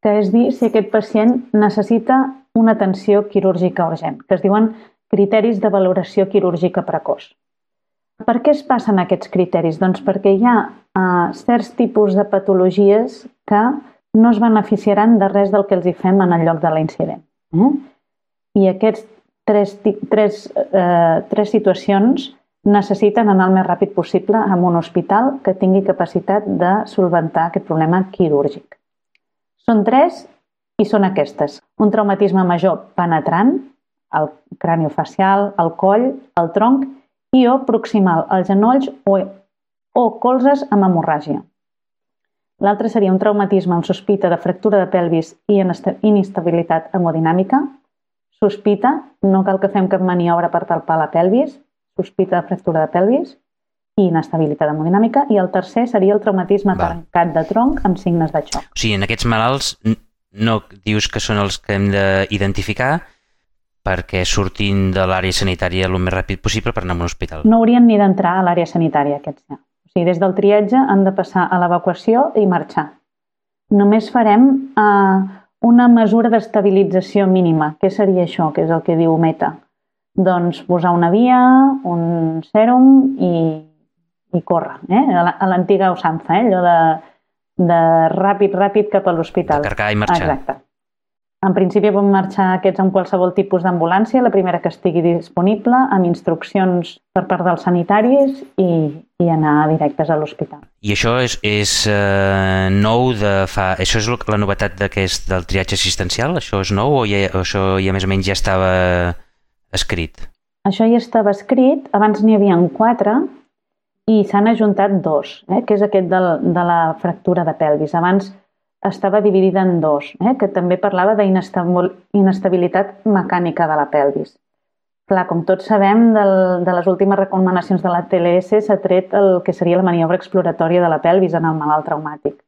que és dir si aquest pacient necessita una atenció quirúrgica urgent, que es diuen criteris de valoració quirúrgica precoç. Per què es passen aquests criteris? Doncs perquè hi ha uh, certs tipus de patologies que no es beneficiaran de res del que els hi fem en el lloc de l'incident. Eh? I aquests tres, tres, eh, tres situacions necessiten anar el més ràpid possible a un hospital que tingui capacitat de solventar aquest problema quirúrgic. Són tres i són aquestes. Un traumatisme major penetrant, el craniofacial, el coll, el tronc i o proximal, als genolls o, o colzes amb hemorràgia. L'altre seria un traumatisme amb sospita de fractura de pelvis i inestabilitat hemodinàmica. Sospita, no cal que fem cap maniobra per talpar la pelvis, sospita de fractura de pelvis i inestabilitat hemodinàmica. I el tercer seria el traumatisme Val. tancat de tronc amb signes de xoc. O sigui, en aquests malalts no dius que són els que hem d'identificar perquè surtin de l'àrea sanitària el més ràpid possible per anar a un hospital. No haurien ni d'entrar a l'àrea sanitària, aquests ja. O sigui, des del triatge han de passar a l'evacuació i marxar. Només farem eh, una mesura d'estabilització mínima. Què seria això, que és el que diu Meta? Doncs posar una via, un sèrum i, i córrer. Eh? A la- a l'antiga usança, eh? allò de, de ràpid, ràpid cap a l'hospital. Carcar i marxar. Exacte. En principi poden marxar aquests amb qualsevol tipus d'ambulància, la primera que estigui disponible, amb instruccions per part dels sanitaris i, i anar directes a l'hospital. I això és, és eh, nou de fa... Això és la novetat d'aquest del triatge assistencial? Això és nou o, ja, o això ja més o menys ja estava escrit? Això ja estava escrit, abans n'hi havia quatre i s'han ajuntat dos, eh, que és aquest del, de la fractura de pelvis. Abans estava dividida en dos, eh, que també parlava d'inestabilitat mecànica de la pelvis. Clar, com tots sabem, del, de les últimes recomanacions de la TLS s'ha tret el que seria la maniobra exploratòria de la pelvis en el malalt traumàtic.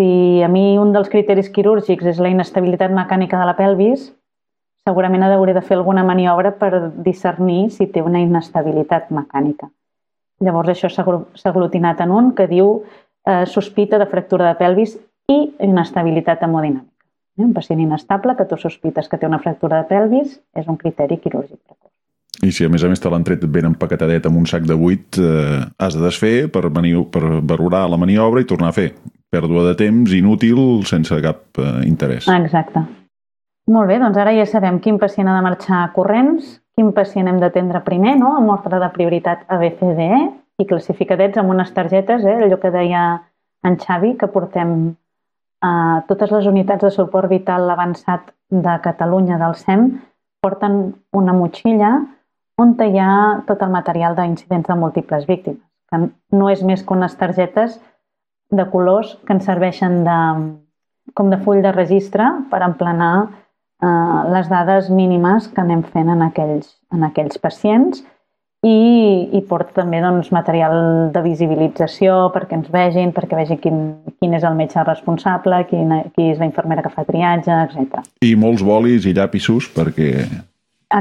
Si a mi un dels criteris quirúrgics és la inestabilitat mecànica de la pelvis, segurament hauré de fer alguna maniobra per discernir si té una inestabilitat mecànica. Llavors això s'ha aglutinat en un que diu eh, sospita de fractura de pelvis i inestabilitat hemodinàmica. Eh, Un pacient inestable que tu sospites que té una fractura de pelvis és un criteri quirúrgic precoç. I si a més a més te l'han tret ben empaquetadet amb un sac de buit, eh, has de desfer per, mani- per valorar la maniobra i tornar a fer. Pèrdua de temps inútil sense cap eh, interès. Exacte. Molt bé, doncs ara ja sabem quin pacient ha de marxar corrents, quin pacient hem d'atendre primer, no? amb ordre de prioritat ABCDE i classificadets amb unes targetes, eh? allò que deia en Xavi, que portem a totes les unitats de suport vital avançat de Catalunya del SEM porten una motxilla on hi ha tot el material d'incidents de múltiples víctimes, que no és més que unes targetes de colors que ens serveixen de, com de full de registre per emplenar eh, les dades mínimes que anem fent en aquells, en aquells pacients i, i porta també doncs, material de visibilització perquè ens vegin, perquè vegin quin, quin és el metge responsable, quina, qui és la infermera que fa triatge, etc. I molts bolis i llapissos perquè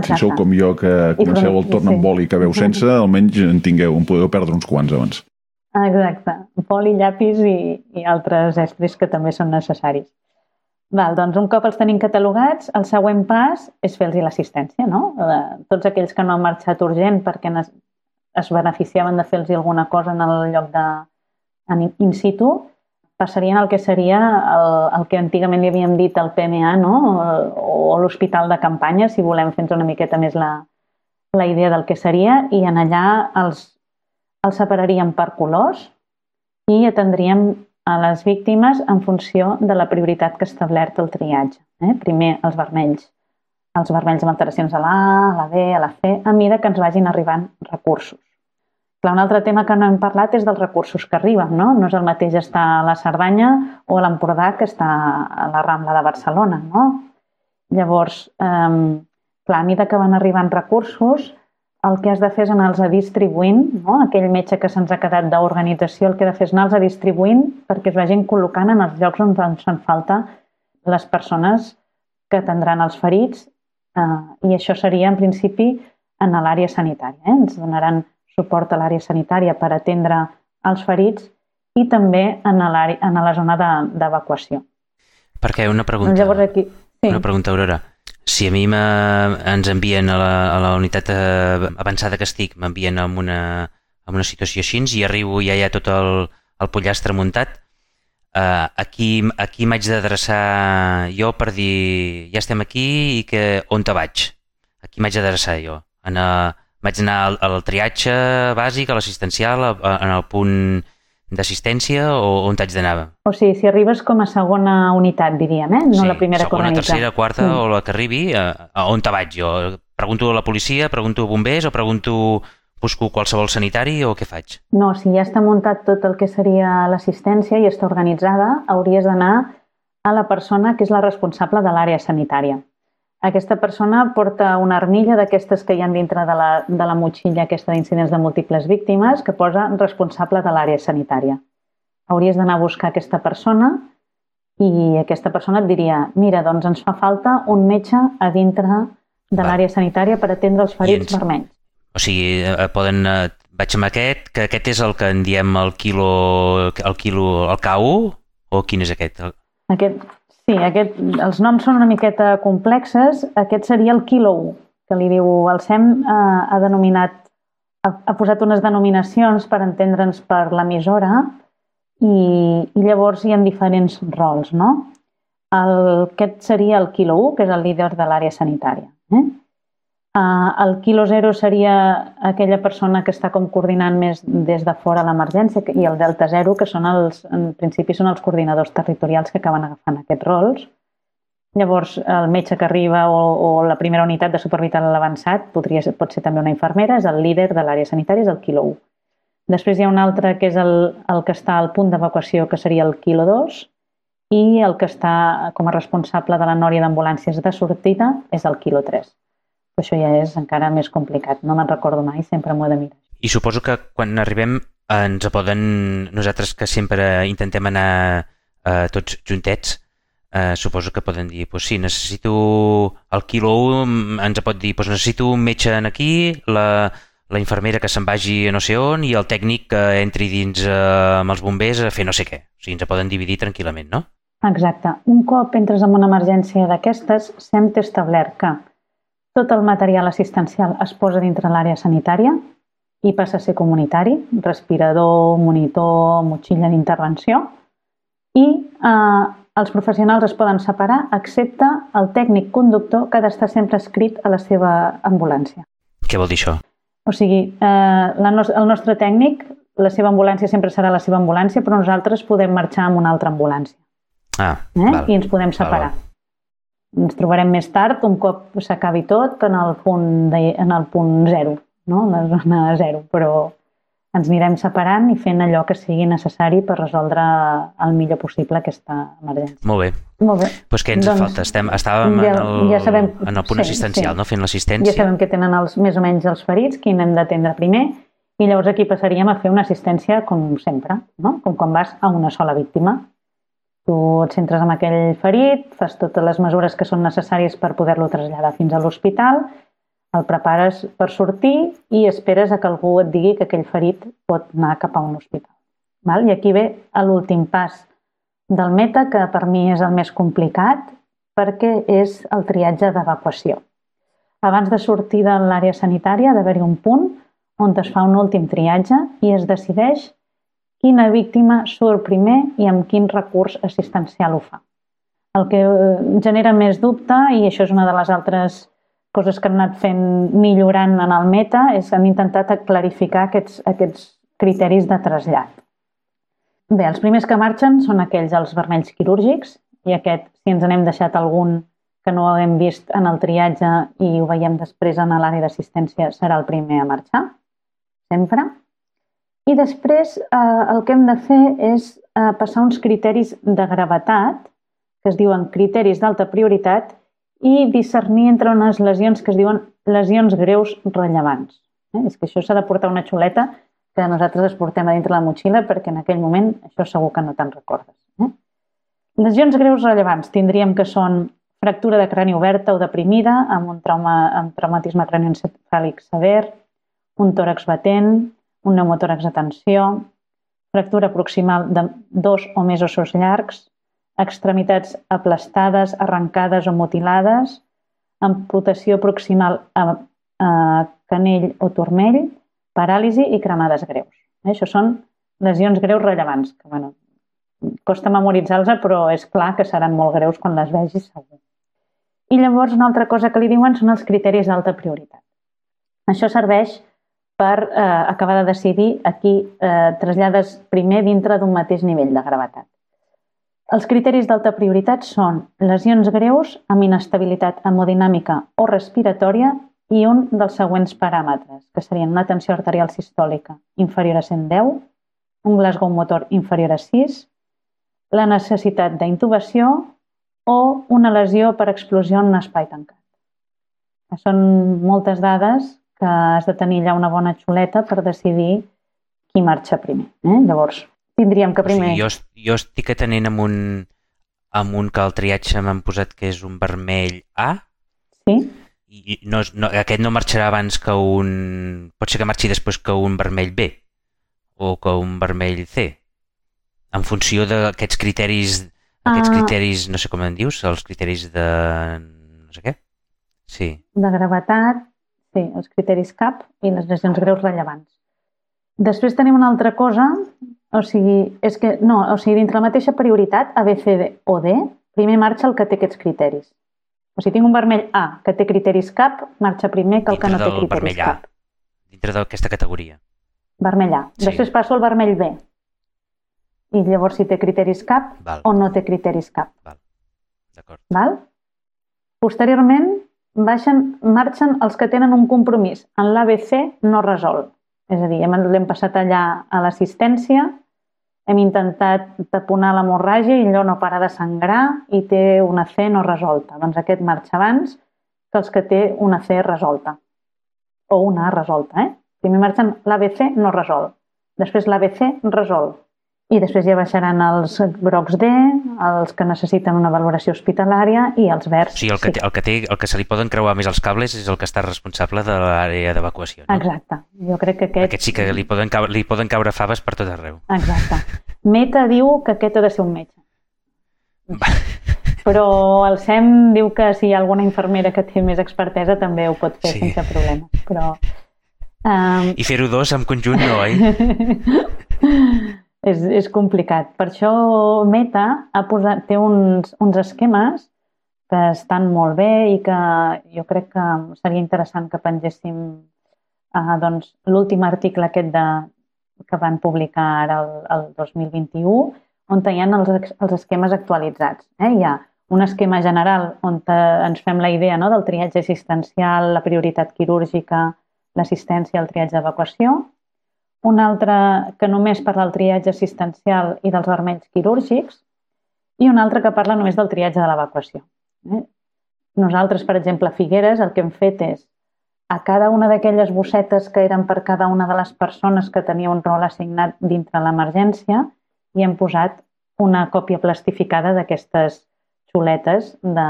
si sou com jo que comenceu el torn amb boli que veu sense, almenys en tingueu, en podeu perdre uns quants abans. Exacte. Poli, llapis i, i altres estris que també són necessaris. Val, doncs un cop els tenim catalogats, el següent pas és fer-los l'assistència, no? De tots aquells que no han marxat urgent perquè es, beneficiaven de fer-los alguna cosa en el lloc de en in situ, passarien al que seria el, el que antigament li havíem dit el PMA, no? O, o l'hospital de campanya, si volem fer una miqueta més la, la idea del que seria, i en allà els, els separaríem per colors i atendríem a les víctimes en funció de la prioritat que ha establert el triatge. Eh? Primer els vermells, els vermells amb alteracions a la A, la B, a la C, a mida que ens vagin arribant recursos. Clar, un altre tema que no hem parlat és dels recursos que arriben, no? No és el mateix estar a la Cerdanya o a l'Empordà que estar a la Rambla de Barcelona, no? Llavors, eh, clar, a mida que van arribant recursos, el que has de fer és anar-los a distribuint, no? aquell metge que se'ns ha quedat d'organització, el que ha de fer és anar-los a distribuint perquè es vagin col·locant en els llocs on ens fan falta les persones que atendran els ferits eh, i això seria en principi en l'àrea sanitària. Eh? Ens donaran suport a l'àrea sanitària per atendre els ferits i també en, en la zona d'evacuació. De, Perquè una pregunta, Llavors aquí, sí. una pregunta, Aurora. Si a mi ens envien a la, a la unitat eh, avançada que estic, m'envien en una, en una situació així i arribo i ja hi ha tot el, el pollastre muntat, eh, aquí, aquí m'haig d'adreçar jo per dir ja estem aquí i que on te vaig? Aquí m'haig d'adreçar jo? En a, Vaig anar al, al triatge bàsic, a l'assistencial, a- en el punt d'assistència o on t'haig d'anar? O sigui, si arribes com a segona unitat, diríem, eh? no la primera que segona, organitza. tercera, quarta Mm. o la que arribi, a, a on te vaig jo? Pregunto a la policia, pregunto a bombers o pregunto busco qualsevol sanitari o què faig? No, si ja està muntat tot el que seria l'assistència i està organitzada, hauries d'anar a la persona que és la responsable de l'àrea sanitària. Aquesta persona porta una armilla d'aquestes que hi ha dintre de la, de la motxilla aquesta d'incidents de múltiples víctimes que posa responsable de l'àrea sanitària. Hauries d'anar a buscar aquesta persona i aquesta persona et diria mira, doncs ens fa falta un metge a dintre de l'àrea sanitària per atendre els ferits ens- vermells. O sigui, eh, poden... Eh, vaig amb aquest, que aquest és el que en diem el quilo... El quilo... El K1? O quin és aquest? Aquest, sí, aquest, els noms són una miqueta complexes. Aquest seria el quilo 1, que li diu, el SEM eh, ha denominat, ha, ha posat unes denominacions per entendre'ns per l'emissora i, i llavors hi ha diferents rols, no? El, aquest seria el quilo 1, que és el líder de l'àrea sanitària. Eh? Uh, el quilo 0 seria aquella persona que està com coordinant més des de fora l'emergència i el delta 0, que són els, en principi són els coordinadors territorials que acaben agafant aquests rols. Llavors, el metge que arriba o, o la primera unitat de suport vital a l'avançat podria ser, pot ser també una infermera, és el líder de l'àrea sanitària, és el quilo 1. Després hi ha un altre que és el, el que està al punt d'evacuació, que seria el quilo 2, i el que està com a responsable de la nòria d'ambulàncies de sortida és el quilo 3. Això ja és encara més complicat. No me'n recordo mai, sempre m'ho he de mirar. I suposo que quan arribem eh, ens poden... Nosaltres que sempre intentem anar eh, tots juntets, eh, suposo que poden dir, pues sí, necessito el quilo 1, ens pot dir, pues necessito un metge en aquí, la, la infermera que se'n vagi a no sé on i el tècnic que entri dins eh, amb els bombers a fer no sé què. O sigui, ens poden dividir tranquil·lament, no? Exacte. Un cop entres en una emergència d'aquestes, SEM té establert que tot el material assistencial es posa dintre l'àrea sanitària i passa a ser comunitari, respirador, monitor, motxilla d'intervenció, i eh, els professionals es poden separar excepte el tècnic conductor que ha d'estar sempre escrit a la seva ambulància. Què vol dir això? O sigui, eh, la nos el nostre tècnic, la seva ambulància sempre serà la seva ambulància, però nosaltres podem marxar amb una altra ambulància Ah, eh? val. i ens podem separar. val. Ens trobarem més tard, un cop s'acabi tot, en el punt, de, en el punt zero, no? en la zona zero, però ens anirem separant i fent allò que sigui necessari per resoldre el millor possible aquesta emergència. Molt bé. Molt bé. Pues què ens Doncs, falta? Estem, estàvem ja- en, el, ja sabem- en el punt sí, assistencial, sí. no? Fent Ja l'assistència. sabem que tenen els, més o menys els ferits, quin hem d'atendre primer, i llavors aquí passaríem a fer una assistència com sempre, no? com quan vas a una sola víctima. Tu et centres en aquell ferit, fas totes les mesures que són necessàries per poder-lo traslladar fins a l'hospital, el prepares per sortir i esperes a que algú et digui que aquell ferit pot anar cap a un hospital. Val? I aquí ve l'últim pas del meta, que per mi és el més complicat, perquè és el triatge d'evacuació. Abans de sortir de l'àrea sanitària ha d'haver-hi un punt on es fa un últim triatge i es decideix quina víctima surt primer i amb quin recurs assistencial ho fa. El que eh, genera més dubte, i això és una de les altres coses que han anat fent millorant en el meta, és que han intentat clarificar aquests, aquests criteris de trasllat. Bé, els primers que marxen són aquells els vermells quirúrgics, i aquest, si ens n'hem deixat algun que no haguem vist en el triatge i ho veiem després en l'àrea d'assistència, serà el primer a marxar, sempre. I després eh, el que hem de fer és eh, passar uns criteris de gravetat, que es diuen criteris d'alta prioritat, i discernir entre unes lesions que es diuen lesions greus rellevants. Eh? És que això s'ha de portar una xuleta que nosaltres es portem a dintre la motxilla perquè en aquell moment això segur que no te'n recordes. Eh? Lesions greus rellevants tindríem que són fractura de crani oberta o deprimida amb un trauma, amb traumatisme cranioencefàlic sever, un tòrax batent, un pneumotòrax de tensió, fractura proximal de dos o més ossos llargs, extremitats aplastades, arrencades o mutilades, amputació proximal a, a canell o turmell, paràlisi i cremades greus. Eh? Això són lesions greus rellevants, que bueno, costa memoritzar-los, però és clar que seran molt greus quan les vegis segur. I llavors una altra cosa que li diuen són els criteris d'alta prioritat. Això serveix per eh, acabar de decidir a qui eh, trasllades primer dintre d'un mateix nivell de gravetat. Els criteris d'alta prioritat són lesions greus amb inestabilitat hemodinàmica o respiratòria i un dels següents paràmetres, que serien una tensió arterial sistòlica inferior a 110, un Glasgow motor inferior a 6, la necessitat d'intubació o una lesió per explosió en un espai tancat. Són moltes dades que has de tenir allà una bona xuleta per decidir qui marxa primer. Eh? Llavors, tindríem que primer... O sigui, jo, jo estic atenent amb un, amb un que el triatge m'han posat que és un vermell A. Sí. I no, no, aquest no marxarà abans que un... Pot ser que marxi després que un vermell B o que un vermell C en funció d'aquests criteris, aquests uh, criteris, no sé com en dius, els criteris de... no sé què? Sí. De gravetat, sí, els criteris CAP i les lesions greus rellevants. Després tenim una altra cosa, o sigui, és que, no, o sigui, dintre la mateixa prioritat, A, B, C o D, primer marxa el que té aquests criteris. O sigui, tinc un vermell A que té criteris CAP, marxa primer que el que no té criteris CAP. Dintre d'aquesta categoria. Vermell A. Sí. Després passo al vermell B, i llavors si té criteris cap Val. o no té criteris cap. Val. D'acord. Val? Posteriorment, baixen, marxen els que tenen un compromís en l'ABC no resolt. És a dir, l'hem passat allà a l'assistència, hem intentat taponar l'hemorràgia i allò no para de sangrar i té una C no resolta. Doncs aquest marxa abans que els que té una C resolta. O una A resolta, eh? Primer marxen l'ABC no resolt. Després l'ABC resolt i després ja baixaran els grocs D, els que necessiten una valoració hospitalària i els verds. O sigui, el que, sí. el, que té, el que se li poden creuar més els cables és el que està responsable de l'àrea d'evacuació. No? Exacte. Jo crec que aquest... Aquest sí que li poden, caure, li poden caure faves per tot arreu. Exacte. *laughs* Meta diu que aquest ha de ser un metge. Va. *laughs* Però el SEM diu que si hi ha alguna infermera que té més expertesa també ho pot fer sí. sense problemes. Però, um... I fer-ho dos en conjunt no, oi? *laughs* és, és complicat. Per això Meta ha posat, té uns, uns esquemes que estan molt bé i que jo crec que seria interessant que pengéssim eh, doncs, l'últim article aquest de, que van publicar ara el, el 2021, on hi ha els, els esquemes actualitzats. Eh? Hi ha un esquema general on ens fem la idea no? del triatge assistencial, la prioritat quirúrgica, l'assistència al triatge d'evacuació, un altre que només parla del triatge assistencial i dels vermells quirúrgics, i un altre que parla només del triatge de l'evacuació. Eh? Nosaltres, per exemple, a Figueres, el que hem fet és a cada una d'aquelles bossetes que eren per cada una de les persones que tenia un rol assignat dintre l'emergència i hem posat una còpia plastificada d'aquestes xuletes de,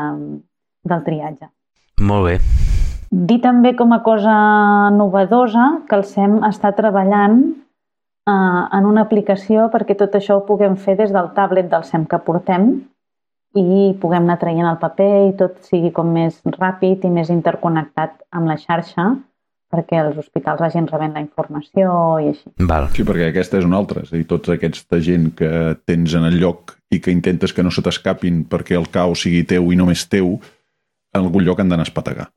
del triatge. Molt bé. Dir també com a cosa novedosa que el SEM està treballant eh, en una aplicació perquè tot això ho puguem fer des del tablet del SEM que portem i puguem anar traient el paper i tot sigui com més ràpid i més interconnectat amb la xarxa perquè els hospitals vagin rebent la informació i així. Val. Sí, perquè aquesta és una altra. És a dir, tota aquesta gent que tens en el lloc i que intentes que no se t'escapin perquè el caos sigui teu i només teu, en algun lloc han d'anar a espategar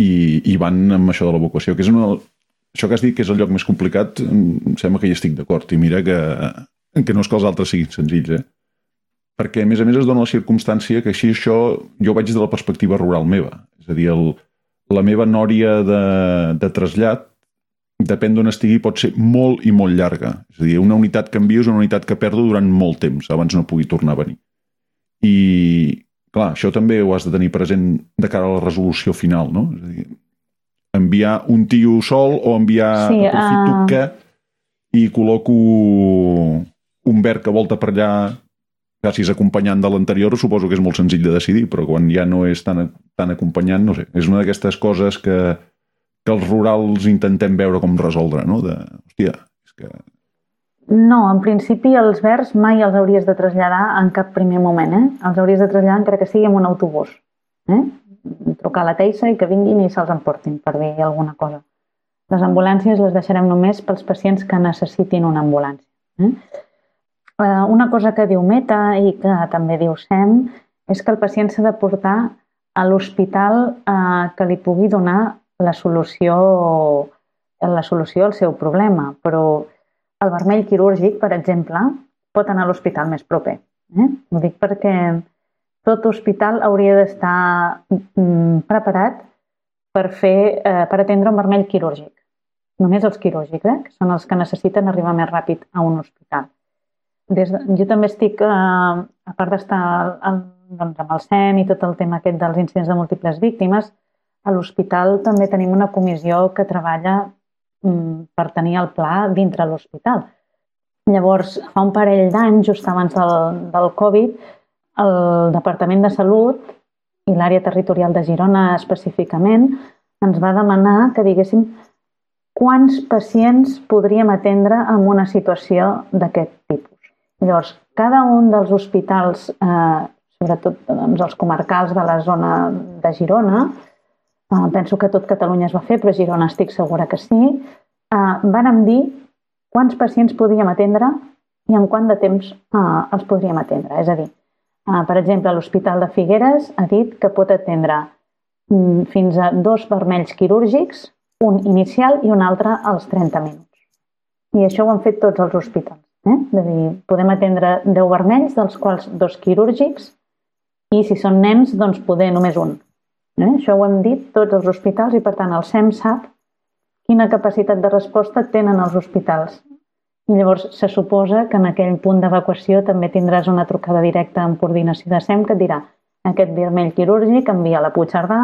i, i van amb això de l'evacuació, que és una, això que has dit que és el lloc més complicat, em sembla que hi estic d'acord. I mira que, que no és que els altres siguin senzills, eh? Perquè, a més a més, es dona la circumstància que així això jo vaig de la perspectiva rural meva. És a dir, el, la meva nòria de, de trasllat depèn d'on estigui, pot ser molt i molt llarga. És a dir, una unitat que envio és una unitat que perdo durant molt temps, abans no pugui tornar a venir. I, Clar, això també ho has de tenir present de cara a la resolució final, no? És a dir, enviar un tio sol o enviar sí, aprofito uh... que i col·loco un verd que volta per allà gràcies acompanyant de l'anterior suposo que és molt senzill de decidir, però quan ja no és tan, tan acompanyant, no sé, és una d'aquestes coses que, que els rurals intentem veure com resoldre, no? De, hòstia, és que no, en principi els verds mai els hauries de traslladar en cap primer moment. Eh? Els hauries de traslladar encara que sigui en un autobús. Eh? Trucar a la Teissa i que vinguin i se'ls emportin, per dir alguna cosa. Les ambulàncies les deixarem només pels pacients que necessitin una ambulància. Eh? eh una cosa que diu Meta i que també diu SEM és que el pacient s'ha de portar a l'hospital eh, que li pugui donar la solució, la solució al seu problema, però el vermell quirúrgic, per exemple, pot anar a l'hospital més proper. Eh? Ho dic perquè tot hospital hauria d'estar mm, preparat per, fer, eh, per atendre un vermell quirúrgic. Només els quirúrgics, eh? que són els que necessiten arribar més ràpid a un hospital. Des de, jo també estic, eh, a part d'estar doncs, amb el SEM i tot el tema aquest dels incidents de múltiples víctimes, a l'hospital també tenim una comissió que treballa mm, per tenir el pla dintre l'hospital. Llavors, fa un parell d'anys, just abans del, del Covid, el Departament de Salut i l'àrea territorial de Girona específicament ens va demanar que diguéssim quants pacients podríem atendre en una situació d'aquest tipus. Llavors, cada un dels hospitals, eh, sobretot doncs, els comarcals de la zona de Girona, eh, penso que tot Catalunya es va fer, però Girona estic segura que sí, eh, van dir quants pacients podíem atendre i en quant de temps eh, els podríem atendre. És a dir, eh, per exemple, l'Hospital de Figueres ha dit que pot atendre mm, fins a dos vermells quirúrgics, un inicial i un altre als 30 minuts. I això ho han fet tots els hospitals. Eh? És a dir, podem atendre 10 vermells, dels quals dos quirúrgics, i si són nens, doncs poder només un. Eh? Això ho hem dit tots els hospitals i, per tant, el SEM sap quina capacitat de resposta tenen els hospitals. I llavors se suposa que en aquell punt d'evacuació també tindràs una trucada directa amb coordinació de SEM que et dirà aquest vermell quirúrgic envia a la Puigcerdà,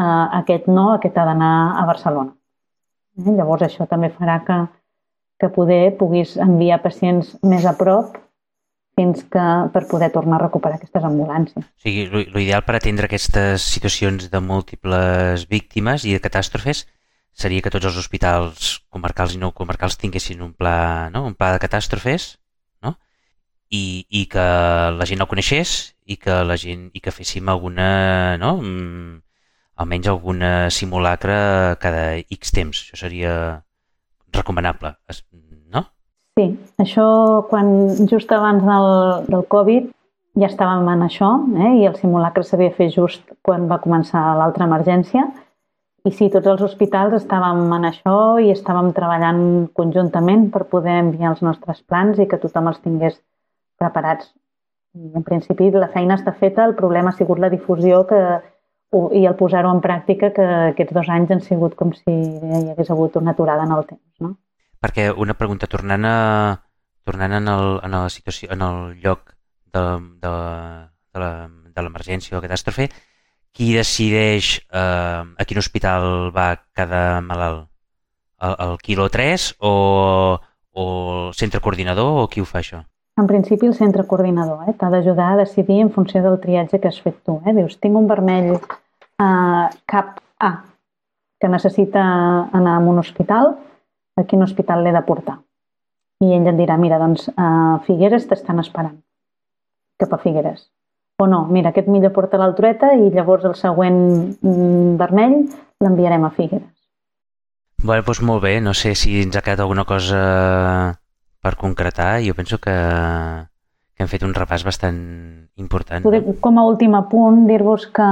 eh, aquest no, aquest ha d'anar a Barcelona. Eh? Llavors això també farà que que poder puguis enviar pacients més a prop fins que per poder tornar a recuperar aquestes ambulàncies. O sigui, l'ideal per atendre aquestes situacions de múltiples víctimes i de catàstrofes seria que tots els hospitals comarcals i no comarcals tinguessin un pla, no? un pla de catàstrofes no? I, i que la gent el coneixés i que la gent i que féssim alguna, no? Mm, almenys alguna simulacre cada X temps. Això seria recomanable? Sí, això quan just abans del, del Covid ja estàvem en això eh? i el simulacre s'havia fet just quan va començar l'altra emergència i sí, tots els hospitals estàvem en això i estàvem treballant conjuntament per poder enviar els nostres plans i que tothom els tingués preparats. En principi la feina està feta, el problema ha sigut la difusió que, i el posar-ho en pràctica que aquests dos anys han sigut com si hi hagués hagut una aturada en el temps. Perquè una pregunta, tornant, a, tornant en, el, en, la situació, en el lloc de, de, de l'emergència o la catàstrofe, qui decideix eh, a quin hospital va cada malalt? El, el quilo 3 o, o el centre coordinador o qui ho fa això? En principi el centre coordinador eh, t'ha d'ajudar a decidir en funció del triatge que has fet tu. Eh? Dius, tinc un vermell eh, cap A que necessita anar a un hospital, a quin hospital l'he de portar? I ell et dirà, mira, doncs a Figueres t'estan esperant, cap a Figueres. O no, mira, aquest millor porta l'altreta i llavors el següent mm, vermell l'enviarem a Figueres. Bé, doncs molt bé, no sé si ens ha quedat alguna cosa per concretar, jo penso que, que hem fet un repàs bastant important. Poder, com a últim apunt, dir-vos que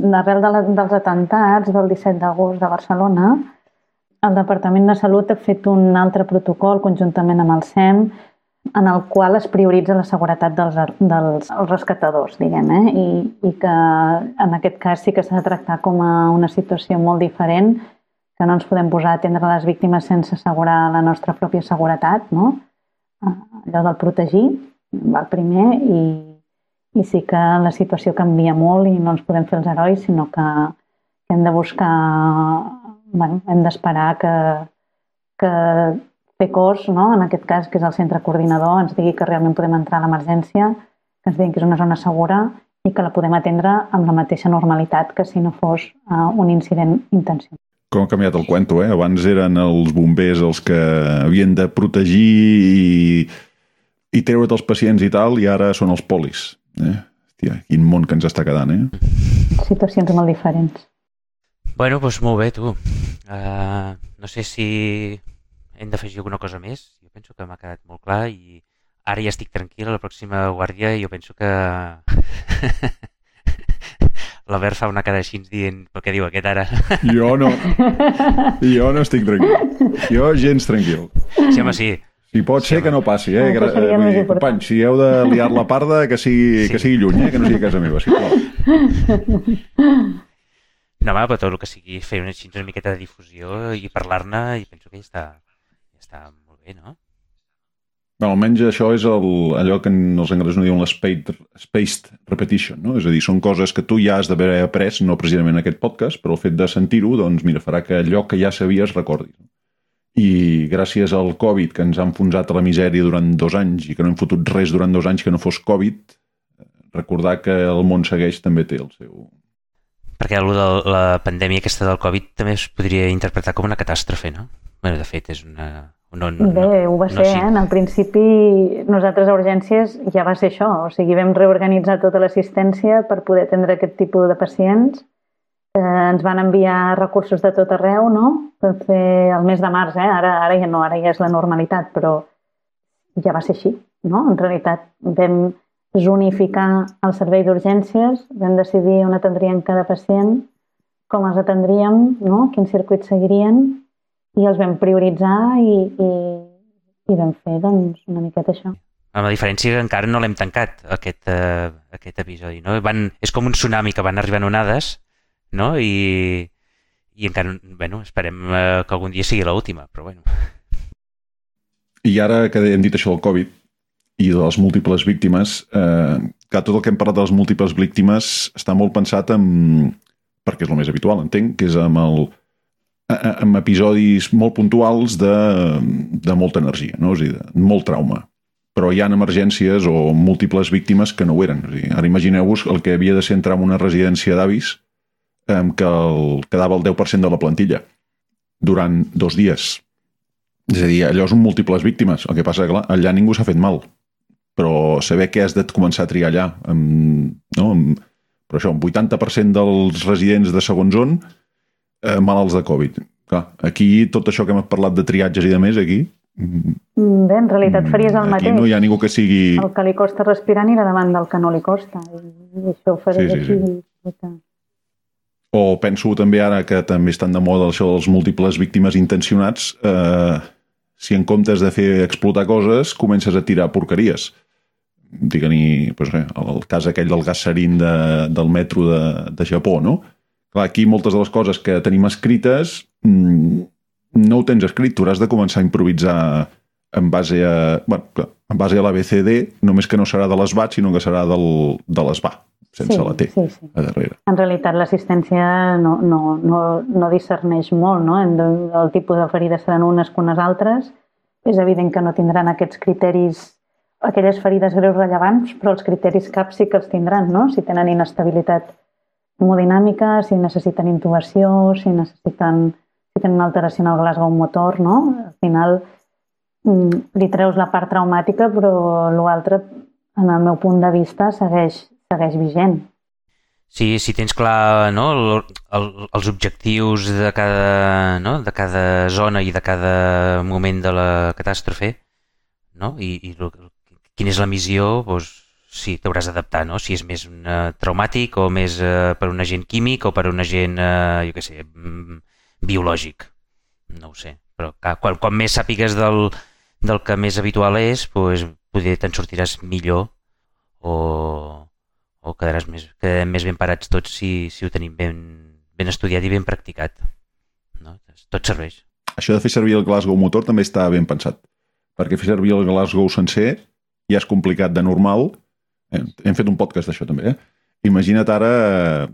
d'arrel de la, dels atentats del 17 d'agost de Barcelona, el Departament de Salut ha fet un altre protocol conjuntament amb el SEM en el qual es prioritza la seguretat dels, dels els rescatadors, diguem, eh? I, i que en aquest cas sí que s'ha de tractar com a una situació molt diferent que no ens podem posar a atendre les víctimes sense assegurar la nostra pròpia seguretat, no? Eh, allò del protegir va el primer i, i sí que la situació canvia molt i no ens podem fer els herois, sinó que hem de buscar, bueno, hem d'esperar que, que fer cos, no? en aquest cas, que és el centre coordinador, ens digui que realment podem entrar a l'emergència, que ens digui que és una zona segura i que la podem atendre amb la mateixa normalitat que si no fos uh, un incident intencional com ha canviat el cuento, eh? Abans eren els bombers els que havien de protegir i, i treure't els pacients i tal, i ara són els polis. Eh? Hòstia, quin món que ens està quedant, eh? Situacions molt diferents. Bueno, doncs molt bé, tu. Uh, no sé si hem d'afegir alguna cosa més. Jo penso que m'ha quedat molt clar i ara ja estic tranquil. A la pròxima guàrdia jo penso que *laughs* l'Albert fa una cara així dient però què diu aquest ara? *laughs* Jo no. Jo no estic tranquil. Jo gens tranquil. Sí, home, sí. Si pot ser que no passi, eh? Gra- seria vull dir. Companys, si heu de liar la parda, que sigui, Sí. que sigui lluny, eh? Que no sigui a casa meva, sisplau. *laughs* No, home, però tot el que sigui fer una, una miqueta de difusió i parlar-ne, i penso que ja està, ja està molt bé, no? Bueno, almenys això és el, allò que en els anglesos no diuen l'spaced spaced repetition, no? És a dir, són coses que tu ja has d'haver après, no precisament en aquest podcast, però el fet de sentir-ho, doncs mira, farà que allò que ja sabies recordis. I gràcies al Covid, que ens ha enfonsat a la misèria durant dos anys i que no hem fotut res durant dos anys que no fos Covid, recordar que el món segueix també té el seu... Perquè allò de la pandèmia aquesta del Covid també es podria interpretar com una catàstrofe, no? Bé, de fet, és una... No, no, Bé, ho va no ser, així. eh? En el principi, nosaltres a urgències ja va ser això. O sigui, vam reorganitzar tota l'assistència per poder atendre aquest tipus de pacients. Eh, ens van enviar recursos de tot arreu, no? Per fer el mes de març, eh? Ara, ara ja no, ara ja és la normalitat, però ja va ser així, no? En realitat vam zonificar el servei d'urgències, vam decidir on atendrien cada pacient, com els atendríem, no? quin circuit seguirien, i els vam prioritzar i, i, i vam fer doncs, una miqueta això. Amb la diferència que encara no l'hem tancat, aquest, uh, aquest episodi. No? Van, és com un tsunami que van arribant onades no? I, i encara, bueno, esperem uh, que algun dia sigui l'última, però bueno. I ara que hem dit això del Covid i de les múltiples víctimes, eh, que tot el que hem parlat de les múltiples víctimes està molt pensat en, perquè és el més habitual, entenc, que és amb, el, amb episodis molt puntuals de, de molta energia, no? és a dir, de molt trauma. Però hi ha emergències o múltiples víctimes que no ho eren. És dir, ara imagineu-vos el que havia de ser entrar en una residència d'avis eh, que el, quedava el 10% de la plantilla durant dos dies. És a dir, allò són múltiples víctimes. El que passa clar, allà ningú s'ha fet mal. Però saber què has de començar a triar allà, amb, no? amb, però això, un 80% dels residents de segon zon eh, malalts de Covid. Clar, aquí, tot això que hem parlat de triatges i de més, aquí... mm, Mm, Bé, en realitat faries el aquí mateix. no hi ha ningú que sigui... El que li costa respirar anirà davant del que no li costa. I això ho faré Sí, sí, aquí. sí. O penso també ara que també estan de moda això dels múltiples víctimes intencionats, eh, si en comptes de fer explotar coses, comences a tirar porqueries. Digue-n'hi, pues, res, el cas aquell del gas serin de, del metro de, de Japó, no? Clar, aquí moltes de les coses que tenim escrites mm, no ho tens escrit, tu hauràs de començar a improvisar en base a, bueno, clar, en base a l'ABCD, només que no serà de l'ESBAT, sinó que serà del, de l'ESBA, sense sí, la T Sí, sí. a darrere. En realitat l'assistència no, no, no, no discerneix molt, no? En el, tipus de ferides seran unes que unes altres. És evident que no tindran aquests criteris, aquelles ferides greus rellevants, però els criteris CAP sí que els tindran, no? Si tenen inestabilitat hemodinàmica, si necessiten intubació, si necessiten si tenen alteració en el Glasgow motor, no? Al final mm, li treus la part traumàtica, però l'altre, en el meu punt de vista, segueix, segueix vigent. Si, si tens clar no, el, el, els objectius de cada, no, de cada zona i de cada moment de la catàstrofe, no? I, i quina és la missió, doncs, sí, t'hauràs d'adaptar, no? Si és més uh, traumàtic o més uh, per un agent químic o per un agent, uh, jo què sé, mm, biològic. No ho sé. Però clar, quan, quan més sàpigues del, del que més habitual és, doncs, potser te'n sortiràs millor o, o quedaràs més, quedarem més ben parats tots si, si ho tenim ben, ben estudiat i ben practicat. No? Tot serveix. Això de fer servir el Glasgow motor també està ben pensat, perquè fer servir el Glasgow sencer ja és complicat de normal. Hem, hem fet un podcast d'això també, eh? Imagina't ara eh,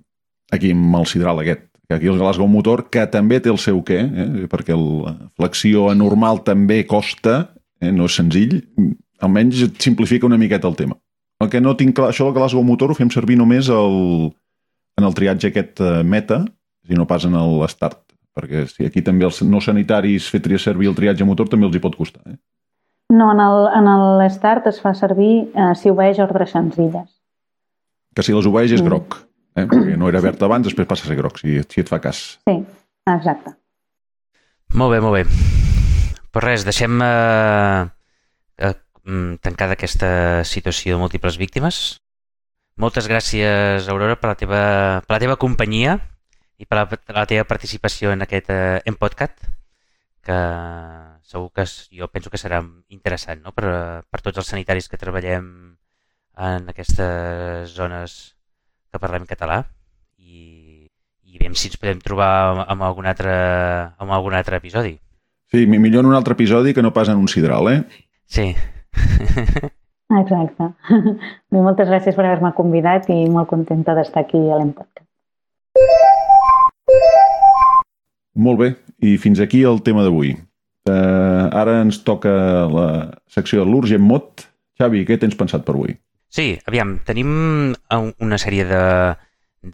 aquí amb el sidral aquest, que aquí el Glasgow motor, que també té el seu què, eh? perquè la flexió anormal també costa, eh? no és senzill, almenys simplifica una miqueta el tema. El que no tinc clar, això del Glasgow motor ho fem servir només el, en el triatge aquest eh, meta, si no pas en el start perquè si aquí també els no sanitaris fer servir el triatge motor també els hi pot costar. Eh? No, en el, en el start es fa servir eh, si obeeix ordres senzilles. Que si les obeeix és Mm. groc, eh? perquè no era verd abans, després passa a ser groc, si, si et fa cas. Sí, exacte. Molt bé, molt bé. Però res, deixem eh, eh, tancada aquesta situació de múltiples víctimes. Moltes gràcies, Aurora, per la teva, per la teva companyia i per la, per la teva participació en aquest eh, en podcast, que segur que jo penso que serà interessant no? per, per tots els sanitaris que treballem en aquestes zones que parlem català i, i veiem si ens podem trobar amb algun altre, amb algun altre episodi. Sí, mi- millor en un altre episodi que no pas en un sidral, eh? Sí. *laughs* Exacte. *laughs* Bé, moltes gràcies per haver-me convidat i molt contenta d'estar aquí a l'Empodcast. Molt bé, i fins aquí el tema d'avui. Uh, ara ens toca la secció de l'Urgent Mot. Xavi, què tens pensat per avui? Sí, aviam, tenim un- una sèrie de,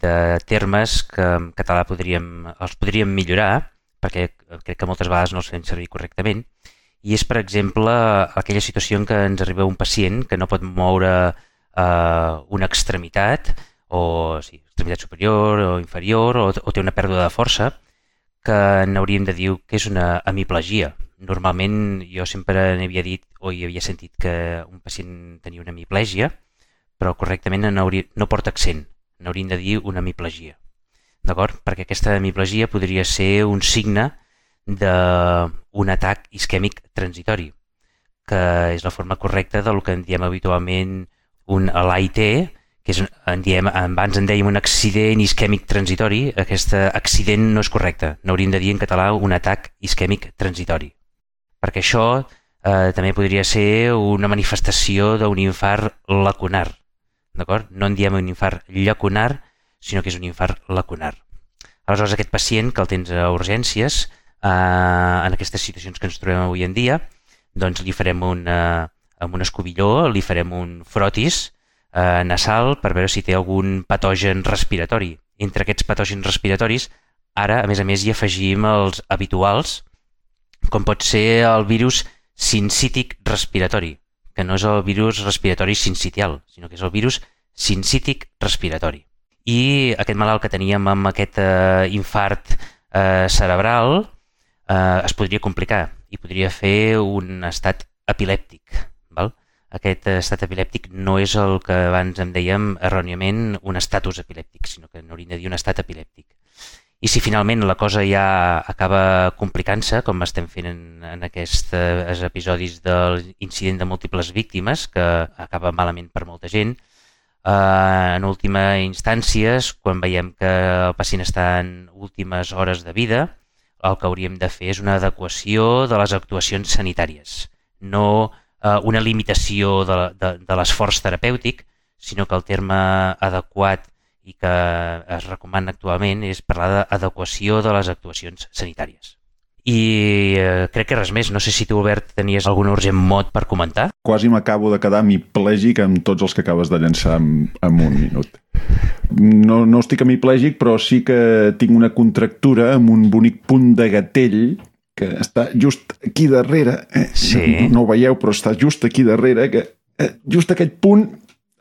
de termes que en català podríem, els podríem millorar, perquè crec que moltes vegades no els fem servir correctament, i és, per exemple, aquella situació en què ens arriba un pacient que no pot moure eh, una extremitat, o sí, extremitat superior o inferior, o, o té una pèrdua de força, que n'hauríem de dir que és una hemiplegia. Normalment jo sempre n'havia dit o hi havia sentit que un pacient tenia una hemiplegia, però correctament n'hauria- no porta accent, n'hauríem de dir una hemiplegia. D'acord? Perquè aquesta hemiplegia podria ser un signe d'un atac isquèmic transitori, que és la forma correcta del que en diem habitualment un l'AIT, que és, en diem, abans en dèiem un accident isquèmic transitori, aquest accident no és correcte. N'hauríem de dir en català un atac isquèmic transitori. Perquè això eh, també podria ser una manifestació d'un infart lacunar. D'acord? No en diem un infart llacunar, sinó que és un infart lacunar. Aleshores, aquest pacient que el tens a urgències, eh, en aquestes situacions que ens trobem avui en dia, doncs li farem un, eh, amb un escobilló, li farem un frotis eh, nasal per veure si té algun patogen respiratori. Entre aquests patògens respiratoris, ara, a més a més, hi afegim els habituals, com pot ser el virus sincític respiratori, que no és el virus respiratori sincitial, sinó que és el virus sincític respiratori. I aquest malalt que teníem amb aquest eh, infart eh, cerebral eh, es podria complicar i podria fer un estat epilèptic. Val? Aquest estat epilèptic no és el que abans em dèiem erròniament un estatus epilèptic, sinó que n'hauríem de dir un estat epilèptic. I si finalment la cosa ja acaba complicant-se, com estem fent en, en aquests eh, episodis de l'incident de múltiples víctimes, que acaba malament per molta gent, eh, en última instàncies, quan veiem que el pacient està en últimes hores de vida, el que hauríem de fer és una adequació de les actuacions sanitàries, no eh, una limitació de, de, de l'esforç terapèutic, sinó que el terme adequat i que es recomana actualment és parlar d'adequació de les actuacions sanitàries. I eh, crec que res més. No sé si tu, Albert, tenies algun urgent mot per comentar. Quasi m'acabo de quedar hemiplègic amb tots els que acabes de llançar en, en un minut. No, no estic hemiplègic, però sí que tinc una contractura amb un bonic punt de gatell que està just aquí darrere. Eh? Sí. No, no ho veieu, però està just aquí darrere. Que, eh, just aquest punt,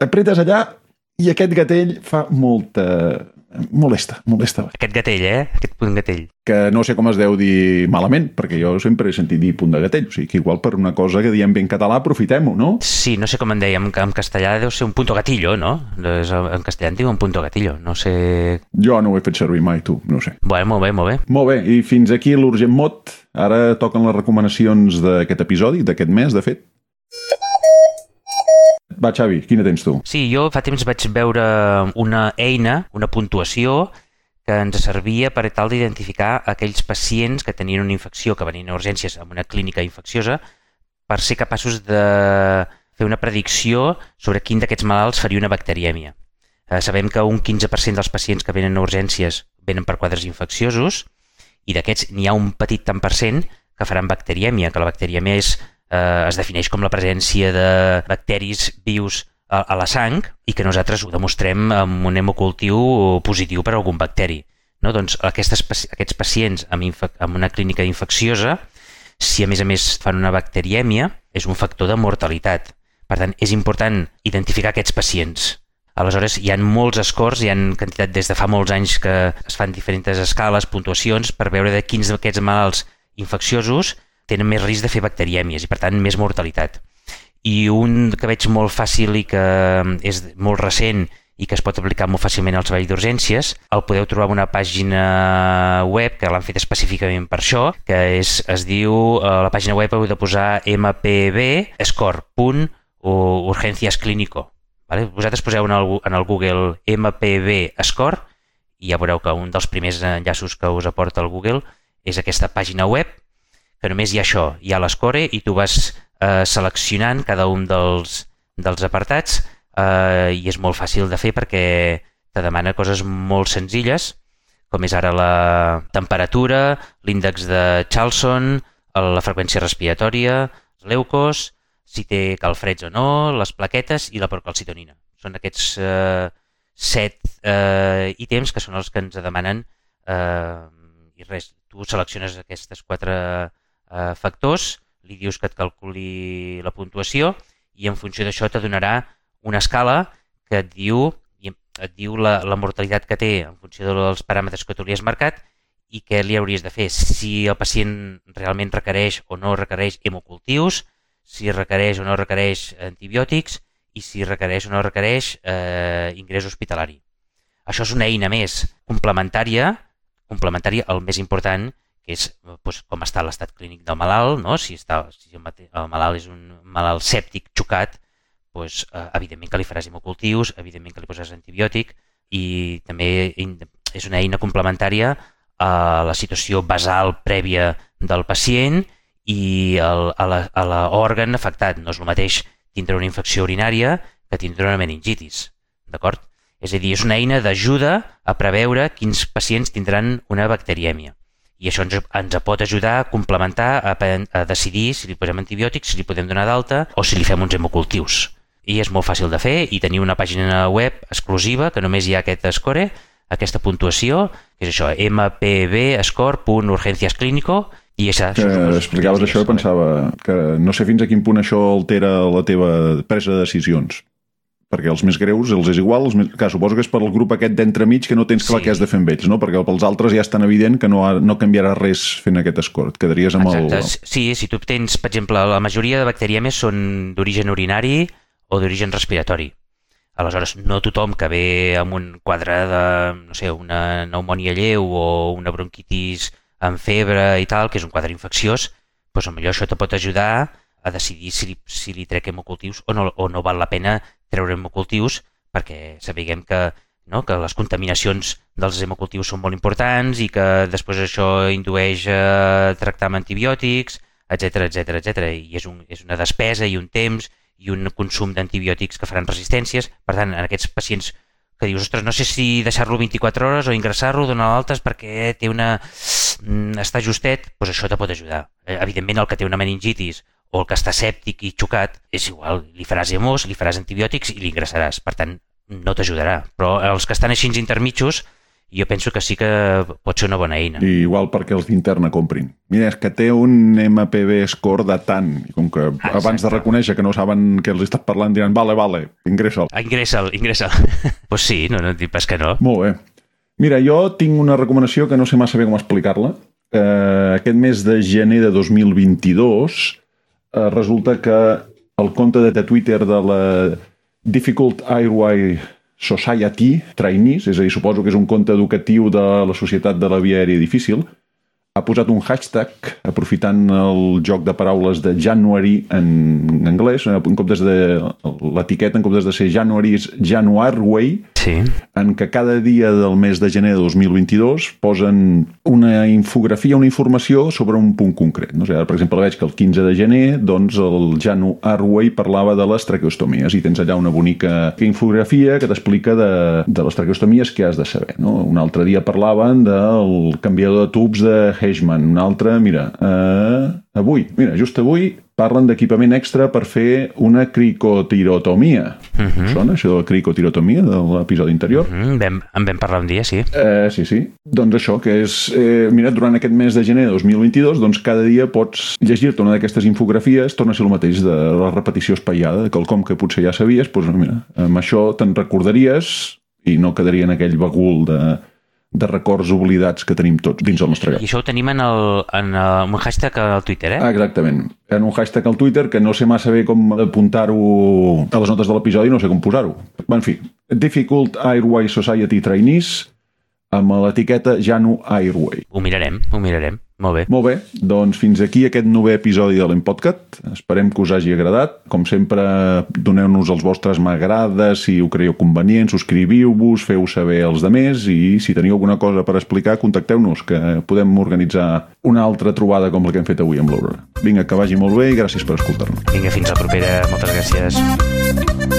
apretes allà i aquest gatell fa molta... molesta, molesta. Aquest gatell, eh? Aquest punt gatell. Que no sé com es deu dir malament, perquè jo sempre he sentit dir punt de gatell. O sigui que igual per una cosa que diem ben català, aprofitem-ho, no? Sí, no sé com en dèiem, en castellà deu ser un punto gatillo, no? En castellà en diu un punto gatillo, no sé... Jo no ho he fet servir mai, tu, no sé. Bueno, molt bé, molt bé. Molt bé, i fins aquí l'Urgent Mot. Ara toquen les recomanacions d'aquest episodi, d'aquest mes, de fet. Va, Xavi, quina tens tu? Sí, jo fa temps vaig veure una eina, una puntuació, que ens servia per tal d'identificar aquells pacients que tenien una infecció, que venien a urgències amb una clínica infecciosa, per ser capaços de fer una predicció sobre quin d'aquests malalts faria una bacterièmia. Eh, sabem que un 15% dels pacients que venen a urgències venen per quadres infecciosos i d'aquests n'hi ha un petit tant per cent que faran bacterièmia, que la bacterièmia és, eh, es defineix com la presència de bacteris vius a, a la sang i que nosaltres ho demostrem amb un hemocultiu positiu per a algun bacteri. No? Doncs aquestes, aquests pacients amb, amb una clínica infecciosa, si a més a més fan una bacterièmia, és un factor de mortalitat. Per tant, és important identificar aquests pacients. Aleshores, hi ha molts scores, hi ha quantitat des de fa molts anys que es fan diferents escales, puntuacions, per veure de quins d'aquests malalts infecciosos tenen més risc de fer bacterièmies i, per tant, més mortalitat. I un que veig molt fàcil i que és molt recent i que es pot aplicar molt fàcilment al servei d'urgències. El podeu trobar en una pàgina web que l'han fet específicament per això, que és, es diu, a la pàgina web heu de posar mpbscore.urgenciasclínico. Vale? Vosaltres poseu en el, en el Google mpb score i ja veureu que un dels primers enllaços que us aporta el Google és aquesta pàgina web, que només hi ha això, hi ha l'escore i tu vas eh, seleccionant cada un dels, dels apartats eh, i és molt fàcil de fer perquè te demana coses molt senzilles, com és ara la temperatura, l'índex de Charlson, la freqüència respiratòria, els leucos, si té calfreds o no, les plaquetes i la procalcitonina. Són aquests eh, set eh, ítems que són els que ens demanen eh, i res, tu selecciones aquests quatre eh, factors, li dius que et calculi la puntuació i en funció d'això te donarà una escala que et diu, et diu la, la mortalitat que té en funció dels paràmetres que tu li has marcat i què li hauries de fer. Si el pacient realment requereix o no requereix hemocultius, si requereix o no requereix antibiòtics i si requereix o no requereix eh, ingrés hospitalari. Això és una eina més complementària, complementària el més important, que és doncs, com està l'estat clínic del malalt, no? si, està, si el malalt és un malalt sèptic xocat, doncs, eh, evidentment que li faràs hemocultius, evidentment que li posaràs antibiòtic i també és una eina complementària a la situació basal prèvia del pacient i el, a l'òrgan afectat. No és el mateix tindre una infecció urinària que tindre una meningitis. D'acord? És a dir, és una eina d'ajuda a preveure quins pacients tindran una bacterièmia. I això ens, ens pot ajudar a complementar, a, a decidir si li posem antibiòtics, si li podem donar d'alta o si li fem uns hemocultius. I és molt fàcil de fer i tenir una pàgina web exclusiva que només hi ha aquest score, aquesta puntuació, que és això, mpbscore.urgenciasclínico, i això, que explicaves això i pensava que no sé fins a quin punt això altera la teva presa de decisions perquè els més greus els és igual, els més... Clar, suposo que és per al grup aquest d'entremig que no tens clar sí. què has de fer amb ells, no? perquè pels altres ja és tan evident que no, ha, no canviarà res fent aquest escort, et quedaries amb Exacte. el... Sí, si tu tens, per exemple, la majoria de bacteriemes són d'origen urinari o d'origen respiratori. Aleshores, no tothom que ve amb un quadre de, no sé, una pneumònia lleu o una bronquitis amb febre i tal, que és un quadre infecciós, doncs potser això te pot ajudar a decidir si li, si li trec hemocultius o no, o no val la pena treure hemocultius perquè sapiguem que, no, que les contaminacions dels hemocultius són molt importants i que després això indueix a tractar amb antibiòtics, etc etc etc. I és, un, és una despesa i un temps i un consum d'antibiòtics que faran resistències. Per tant, en aquests pacients que dius, ostres, no sé si deixar-lo 24 hores o ingressar-lo, donar l'altes perquè té una... Mm, està justet, doncs això te pot ajudar. Eh, evidentment, el que té una meningitis o el que està sèptic i xocat, és igual, li faràs hemos, li faràs antibiòtics i l'ingressaràs. Per tant, no t'ajudarà. Però els que estan així intermitjos, jo penso que sí que pot ser una bona eina. I igual perquè els d'interna comprin. Mira, és que té un MPB score de tant, i com que Exacte. abans de reconèixer que no saben què els estat parlant, diran, vale, vale, ingressa'l. Ah, ingressa'l, ingressa'l. Doncs *laughs* pues sí, no, no et dic pas que no. Molt bé. Mira, jo tinc una recomanació que no sé massa bé com explicar-la. Eh, aquest mes de gener de 2022 eh, resulta que el compte de Twitter de la Difficult Airway Society Trainees, és a dir, suposo que és un conte educatiu de la Societat de la Via Aèria Difícil, ha posat un hashtag aprofitant el joc de paraules de January en anglès, en comptes de l'etiqueta en comptes de ser January és Januarway, sí. en què cada dia del mes de gener de 2022 posen una infografia, una informació sobre un punt concret. No? O sigui, ara, per exemple, veig que el 15 de gener doncs, el Januarway parlava de les traqueostomies i tens allà una bonica infografia que t'explica de, de les traqueostomies que has de saber. No? Un altre dia parlaven del canviador de tubs de Heisman, un altre, mira, eh, avui, mira, just avui parlen d'equipament extra per fer una cricotirotomia. Uh mhm. -huh. Sona això de la cricotirotomia de l'episodi anterior? Uh mhm, -huh. vam, en vam parlar un dia, sí. Eh, sí, sí. Doncs això, que és... Eh, mira, durant aquest mes de gener de 2022, doncs cada dia pots llegir-te una d'aquestes infografies, torna a ser el mateix de la repetició espaiada, de quelcom que potser ja sabies, doncs mira, amb això te'n recordaries i no quedaria en aquell bagul de de records oblidats que tenim tots dins el nostre I cap. això ho tenim en, el, en el, un hashtag al Twitter, eh? Ah, exactament. En un hashtag al Twitter que no sé massa bé com apuntar-ho a les notes de l'episodi, no sé com posar-ho. En fi, Difficult Airway Society Trainees amb l'etiqueta Janu Airway. Ho mirarem, ho mirarem. Molt bé. Molt bé, doncs fins aquí aquest novè episodi de l'Empodcat. Esperem que us hagi agradat. Com sempre, doneu-nos els vostres m'agrades, si ho creieu convenient, subscriviu-vos, feu saber els de més i si teniu alguna cosa per explicar, contacteu-nos, que podem organitzar una altra trobada com la que hem fet avui amb l'Aurora. Vinga, que vagi molt bé i gràcies per escoltar-nos. Vinga, fins la propera. Moltes gràcies.